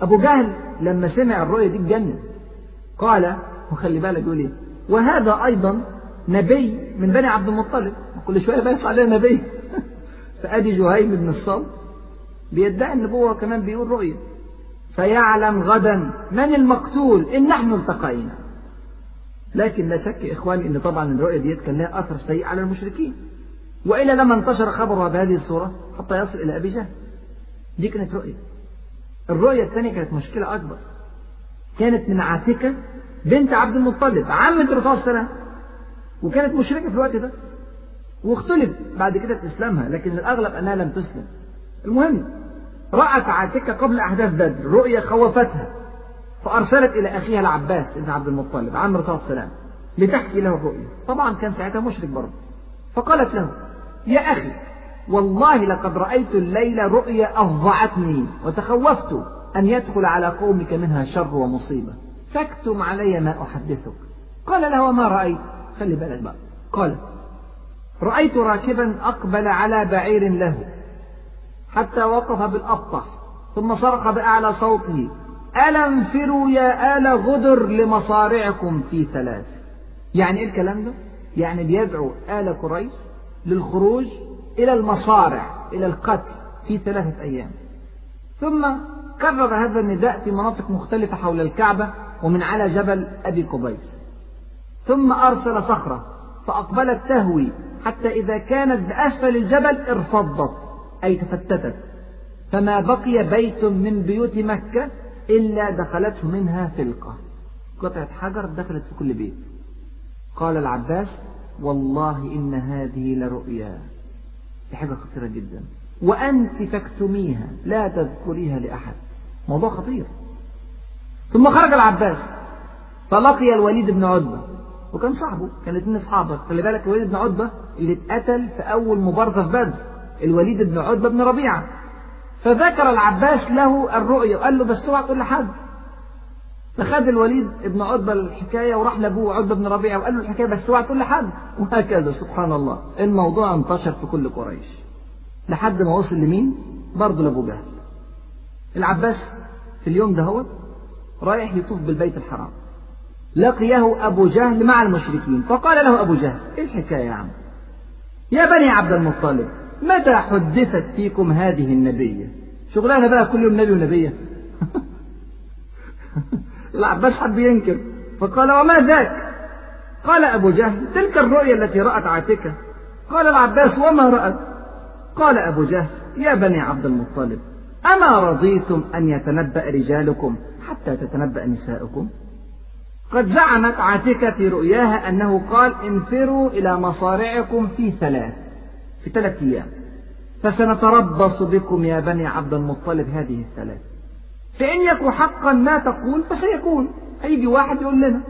أبو جهل لما سمع الرؤيا دي اتجنن. قال وخلي بالك يقول إيه وهذا أيضا نبي من بني عبد المطلب. كل شوية بيطلع علينا نبي. فأدي جهيم بن الصلت بيدعي النبوة كمان بيقول رؤيا فيعلم غدا من المقتول إن نحن التقينا. لكن لا شك إخواني أن طبعا الرؤيا ديت كان لها أثر سيء على المشركين. وإلا لما انتشر خبرها بهذه الصورة حتى يصل إلى أبي جهل. دي كانت رؤية. الرؤية الثانية كانت مشكلة أكبر. كانت من عاتكة بنت عبد المطلب عمة الرسول صلى وكانت مشركة في الوقت ده. واختلف بعد كده في إسلامها لكن الأغلب أنها لم تسلم. المهم رأت عاتكة قبل أحداث بدر رؤيا خوفتها فأرسلت إلى أخيها العباس بن عبد المطلب عم الرسول صلى لتحكي له الرؤيا طبعا كان ساعتها مشرك برضه. فقالت له يا أخي والله لقد رأيت الليلة رؤيا أفظعتني وتخوفت أن يدخل على قومك منها شر ومصيبة. فاكتم علي ما أحدثك. قال له وما رأيت؟ خلي بالك بقى. قال رأيت راكبا أقبل على بعير له حتى وقف بالأبطح ثم صرخ بأعلى صوته ألا انفروا يا آل غدر لمصارعكم في ثلاث؟ يعني إيه الكلام ده؟ يعني بيدعو آل قريش للخروج إلى المصارع إلى القتل في ثلاثة أيام. ثم كرر هذا النداء في مناطق مختلفة حول الكعبة ومن على جبل أبي قبيس. ثم أرسل صخرة فأقبلت تهوي حتى إذا كانت بأسفل الجبل ارفضت أي تفتتت. فما بقي بيت من بيوت مكة إلا دخلته منها فلقة. قطعة حجر دخلت في كل بيت. قال العباس والله إن هذه لرؤيا. دي حاجة خطيرة جدا. وأنت تكتميها لا تذكريها لأحد. موضوع خطير. ثم خرج العباس فلقي الوليد بن عتبة. وكان صاحبه كان الاثنين اصحابه خلي بالك الوليد بن عتبة اللي اتقتل في أول مبارزة في بدر. الوليد بن عتبة بن ربيعة. فذكر العباس له الرؤيا وقال له بس اوعى تقول لحد. فخد الوليد بن عتبة الحكاية وراح لأبوه عتبة بن ربيعة وقال له الحكاية بس اوعى تقول لحد وهكذا سبحان الله. الموضوع انتشر في كل قريش. لحد ما وصل لمين؟ برضه لأبو جهل. العباس في اليوم ده هو رايح يطوف بالبيت الحرام. لقيه أبو جهل مع المشركين. فقال له أبو جهل إيه الحكاية يا عم؟ يا بني عبد المطلب متى حدثت فيكم هذه النبية؟ شغلانة بقى كل يوم نبي ونبية. العباس حب ينكر. فقال وما ذاك؟ قال أبو جهل تلك الرؤيا التي رأت عاتكة. قال العباس وما رأت؟ قال أبو جهل يا بني عبد المطلب أما رضيتم أن يتنبأ رجالكم حتى تتنبأ نساؤكم؟ قد زعمت عاتكة في رؤياها أنه قال انفروا إلى مصارعكم في ثلاث في ثلاث أيام فسنتربص بكم يا بني عبد المطلب هذه الثلاث. فإن يكن حقا ما تقول فسيكون. هيجي واحد يقول لنا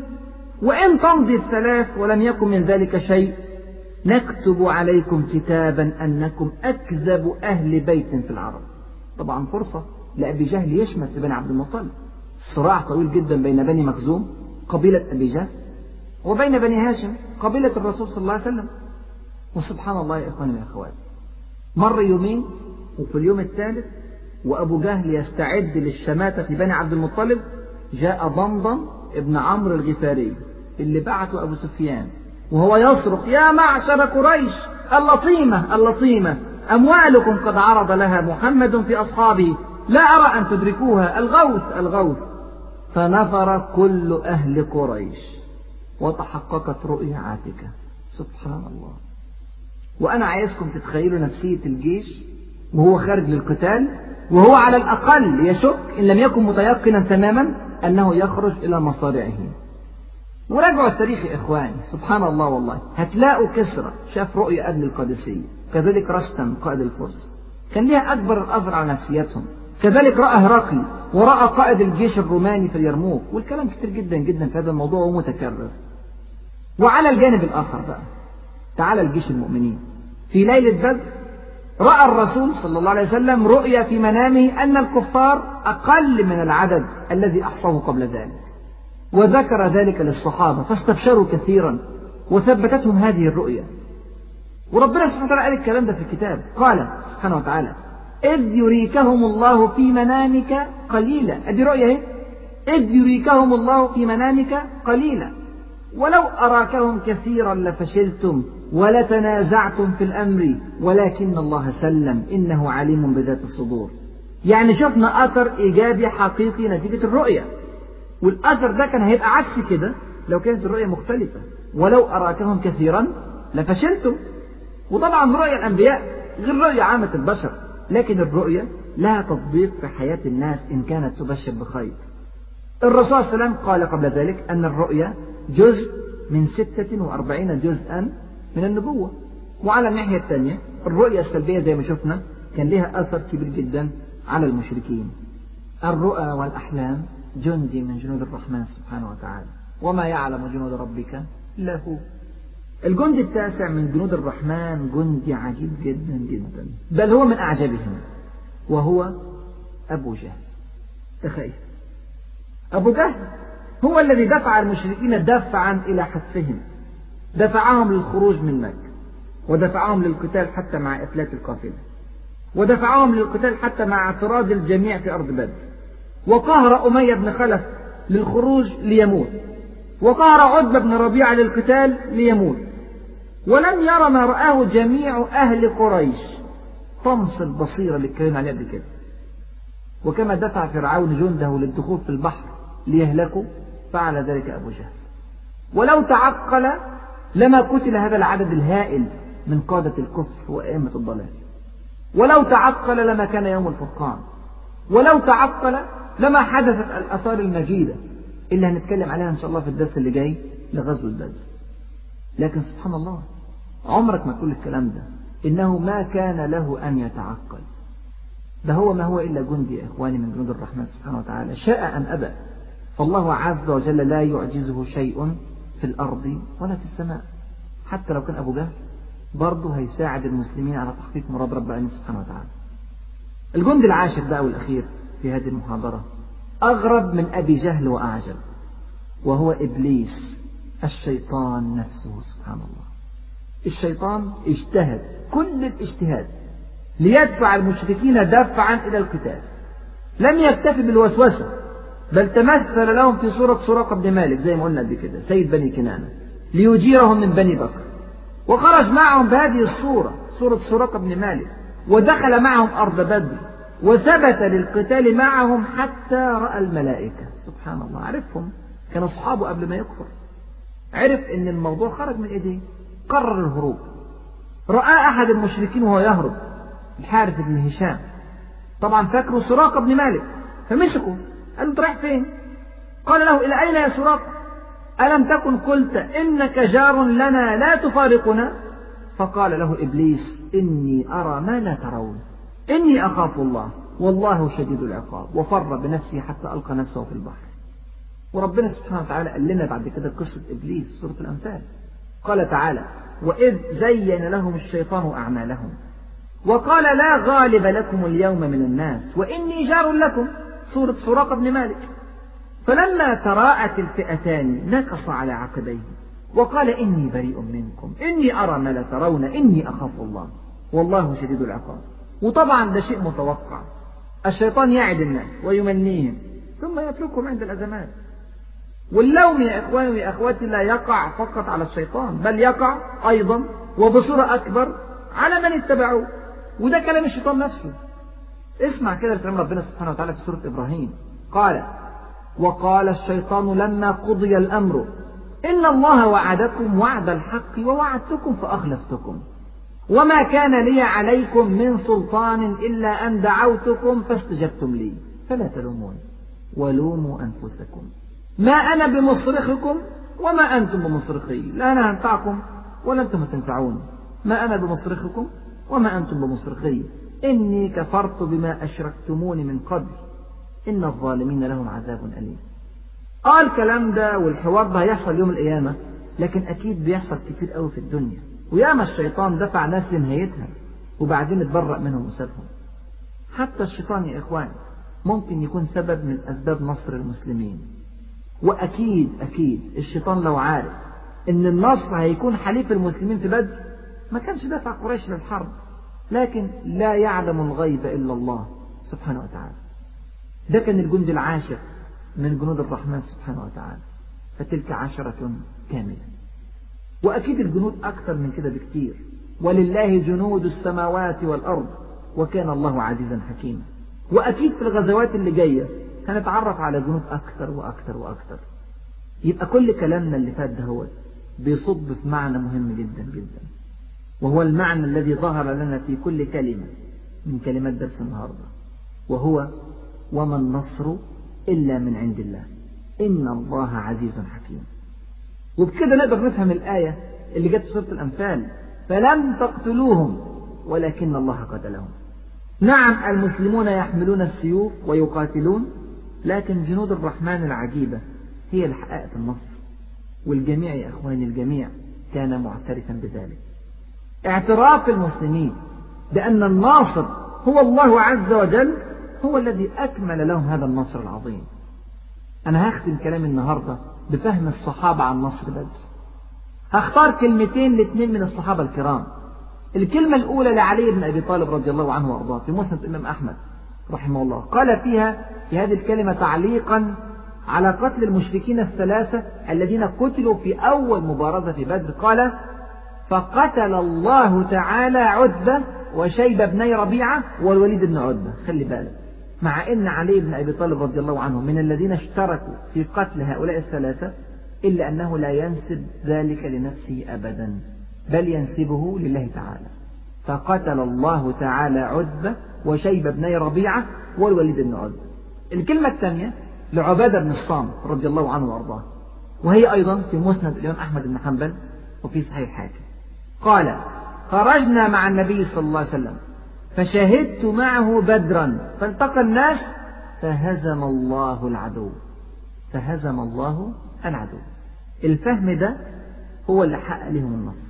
وإن تمضي الثلاث ولم يكن من ذلك شيء نكتب عليكم كتابا أنكم أكذب أهل بيت في العرب. طبعا فرصة لأبي جهل يشمت بني عبد المطلب. صراع طويل جدا بين بني مخزوم قبيلة أبي جهل وبين بني هاشم قبيلة الرسول صلى الله عليه وسلم. وسبحان الله يا إخواني وأخواتي مر يومين وفي اليوم الثالث وأبو جهل يستعد للشماتة في بني عبد المطلب جاء ضمضم ابن عمرو الغفاري اللي بعته أبو سفيان وهو يصرخ يا معشر قريش اللطيمة اللطيمة أموالكم قد عرض لها محمد في أصحابه لا أرى أن تدركوها الغوث الغوث. فنفر كل أهل قريش وتحققت رؤيا عاتكة سبحان الله. وأنا عايزكم تتخيلوا نفسية الجيش وهو خارج للقتال وهو على الأقل يشك إن لم يكن متيقنا تماما أنه يخرج إلى مصارعه. وراجعوا التاريخ يا إخواني. سبحان الله والله. هتلاقوا كسرى. شاف رؤية قبل القادسية. كذلك رستم قائد الفرس كان ليها أكبر الأثر على نفسيتهم. كذلك رأى هرقل ورأى قائد الجيش الروماني في اليرموك. والكلام كتير جدا جدا في هذا الموضوع ومتكرر. وعلى الجانب الآخر بقى. تعالى الجيش المؤمنين. في ليلة بدر رأى الرسول صلى الله عليه وسلم رؤيا في منامه أن الكفار أقل من العدد الذي أحصاه قبل ذلك. وذكر ذلك للصحابة فاستبشروا كثيرا وثبتتهم هذه الرؤيا. وربنا سبحانه وتعالى قال الكلام ده في الكتاب. قال سبحانه وتعالى إذ يريكهم الله في منامك قليلا. أدي رؤيا إيه؟ إذ يريكهم الله في منامك قليلا. ولو أراكهم كثيرا لفشلتم ولتنازعتم في الأمر ولكن الله سلم إنه عليم بذات الصدور. يعني شفنا أثر إيجابي حقيقي نتيجة الرؤية. والأثر ده كان هيبقى عكس كده لو كانت الرؤية مختلفة. ولو أراكهم كثيرا لفشلتم. وطبعا رؤيا الأنبياء غير رؤيا عامة البشر. لكن الرؤية لها تطبيق في حياة الناس إن كانت تبشر بخير. الرسول صلى الله عليه وسلم قال قبل ذلك أن الرؤيا جزء من ستة وأربعين جزءا من النبوة. وعلى الناحية الثانية الرؤية السلبية زي ما شفنا كان لها أثر كبير جدا على المشركين. الرؤى والأحلام جندي من جنود الرحمن سبحانه وتعالى. وما يعلم جنود ربك إلا هو. الجندي التاسع من جنود الرحمن جندي عجيب جدا جدا. بل هو من أعجبهم وهو أبو جهل. تخيل أبو جهل هو الذي دفع المشركين دفعا إلى حتفهم. دفعهم للخروج من مكة. ودفعهم للقتال حتى مع إفلات القافلة. ودفعهم للقتال حتى مع اعتراض الجميع في أرض بدر. وقهر أمية بن خلف للخروج ليموت. وقهر عتبة بن ربيعة للقتال ليموت. ولم يرى ما رآه جميع أهل قريش. طمس البصيرة اللي اتكلمنا عليها قبل كده. وكما دفع فرعون جنده للدخول في البحر ليهلكوا فعل ذلك أبو جهل. ولو تعقل لما قتل هذا العدد الهائل من قادة الكفر وأئمة الضلال. ولو تعقل لما كان يوم الفرقان. ولو تعقل لما حدثت الآثار المجيدة. اللي هنتكلم عليها إن شاء الله في الدرس اللي جاي لغزوة بدر لكن سبحان الله عمرك ما تقول الكلام ده. إنه ما كان له أن يتعقل. ده هو ما هو إلا جندي يا إخواني من جنود الرحمن سبحانه وتعالى. شاء أن أبى. فالله عز وجل لا يعجزه شيء في الأرض ولا في السماء. حتى لو كان أبو جهل برضه هيساعد المسلمين على تحقيق مراد رب العالمين سبحانه وتعالى. الجند العاشر بقى والأخير في هذه المحاضرة أغرب من أبي جهل وأعجب وهو إبليس الشيطان نفسه سبحان الله. الشيطان اجتهد كل الاجتهاد ليدفع المشركين دفعا إلى القتال. لم يكتفي بالوسوسة. بل تمثل لهم في صورة سراقة بن مالك زي ما قلنا قبل كده سيد بني كنانة ليجيرهم من بني بكر. وخرج معهم بهذه الصورة صورة سراقة بن مالك ودخل معهم أرض بدر وثبت للقتال معهم حتى رأى الملائكة. سبحان الله عرفهم كان أصحابه قبل ما يكفر. عرف إن الموضوع خرج من إيديه قرر الهروب. رأى أحد المشركين وهو يهرب الحارث بن هشام. طبعا فاكره سراقة بن مالك فمسكه قال له رايح فين؟ قال له إلى أين يا سراقة ألم تكن قلت إنك جار لنا لا تفارقنا؟ فقال له إبليس إني أرى ما لا ترون. إني أخاف الله والله شديد العقاب وفر بنفسه حتى ألقى نفسه في البحر. وربنا سبحانه وتعالى قال لنا بعد كده قصة إبليس سورة الأنفال. قال تعالى وإذ زين لهم الشيطان أعمالهم وقال لا غالب لكم اليوم من الناس وإني جار لكم. سورة سراقة بن مالك. فلما تراءت الفئتان نكص على عقبيه وقال إني بريء منكم إني أرى ما لا ترون إني أخاف الله والله شديد العقاب. وطبعا ده شيء متوقع. الشيطان يعد الناس ويمنيهم ثم يتركهم عند الأزمات واللوم يا إخواني ويا أخواتي لا يقع فقط على الشيطان بل يقع أيضا وبصورة أكبر على من اتبعوه وده كلام الشيطان نفسه. اسمع كده لكلام ربنا سبحانه وتعالى في سورة إبراهيم. قال وقال الشيطان لما قضي الأمر إن الله وعدكم وعد الحق ووعدتكم فأخلفتكم. وما كان لي عليكم من سلطان إلا أن دعوتكم فاستجبتم لي. فلا تلومون ولوموا أنفسكم. ما أنا بمصرخكم وما أنتم بمصرخي. لا أنا أنفعكم ولا أنتم تنفعون ما أنا بمصرخكم وما أنتم بمصرخي. إني كفرت بما أشركتموني من قبل. إن الظالمين لهم عذاب أليم. آه الكلام ده والحوار ده هيحصل يوم القيامة لكن أكيد بيحصل كتير قوي في الدنيا. وياما الشيطان دفع ناس لنهايتها وبعدين اتبرأ منهم وسابهم. حتى الشيطان يا إخوان ممكن يكون سبب من أسباب نصر المسلمين. وأكيد أكيد الشيطان لو عارف إن النصر هيكون حليف المسلمين في بدر ما كانش دفع قريش للحرب. لكن لا يعلم الغيب إلا الله سبحانه وتعالى. ده كان الجند العاشر من جنود الرحمن سبحانه وتعالى. فتلك عشرة كاملة. وأكيد الجنود أكثر من كده بكتير. ولله جنود السماوات والأرض. وكان الله عزيزا حكيما. وأكيد في الغزوات اللي جاية هنتعرف على جنود أكثر وأكثر وأكثر. يبقى كل كلامنا اللي فات ده هو بيصب في معنى مهم جدا جدا. وهو المعنى الذي ظهر لنا في كل كلمة من كلمات درس النهاردة. وهو وما النصر إلا من عند الله. إن الله عزيز حكيم. وبكده نقدر نفهم الآية اللي جت في سورة الأنفال. فلم تقتلوهم ولكن الله قتلهم. نعم المسلمون يحملون السيوف ويقاتلون لكن جنود الرحمن العجيبة هي اللي حققت النصر. والجميع يا إخواني الجميع كان معترفا بذلك. اعتراف المسلمين بأن الناصر هو الله عز وجل هو الذي أكمل لهم هذا النصر العظيم. أنا هختم كلامي النهاردة بفهم الصحابة عن نصر بدر. هختار كلمتين لاثنين من الصحابة الكرام. الكلمة الأولى لعلي بن أبي طالب رضي الله عنه وأرضاه في مسند الإمام أحمد رحمه الله. قال فيها في هذه الكلمة تعليقا على قتل المشركين الثلاثة الذين قتلوا في أول مبارزة في بدر. قال فقتل الله تعالى عتبة وشيبة بني ربيعة والوليد بن عتبة. خلي بالك. مع أن علي بن أبي طالب رضي الله عنه من الذين اشتركوا في قتل هؤلاء الثلاثة إلا أنه لا ينسب ذلك لنفسه أبدا بل ينسبه لله تعالى. فقتل الله تعالى عتبة وشيبة بني ربيعة والوليد بن عتبة. الكلمة الثانية لعبادة بن الصامت رضي الله عنه وأرضاه. وهي أيضا في مسند الإمام أحمد بن حنبل وفي صحيح الحاكم قال خرجنا مع النبي صلى الله عليه وسلم فشهدت معه بدرا فالتقى الناس فهزم الله العدو فهزم الله العدو. الفهم ده هو اللي حقق لهم النصر.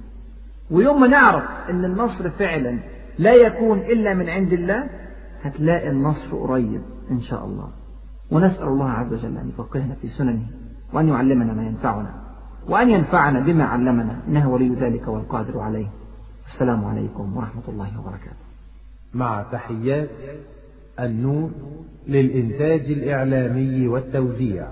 ويوم ما نعرف إن النصر فعلا لا يكون إلا من عند الله هتلاقي النصر قريب إن شاء الله. ونسأل الله عز وجل أن يفقهنا في سننه وأن يعلمنا ما ينفعنا. وأن ينفعنا بما علمنا إنه ولي ذلك والقادر عليه. السلام عليكم ورحمة الله وبركاته. مع تحيات النور للإنتاج الإعلامي والتوزيع.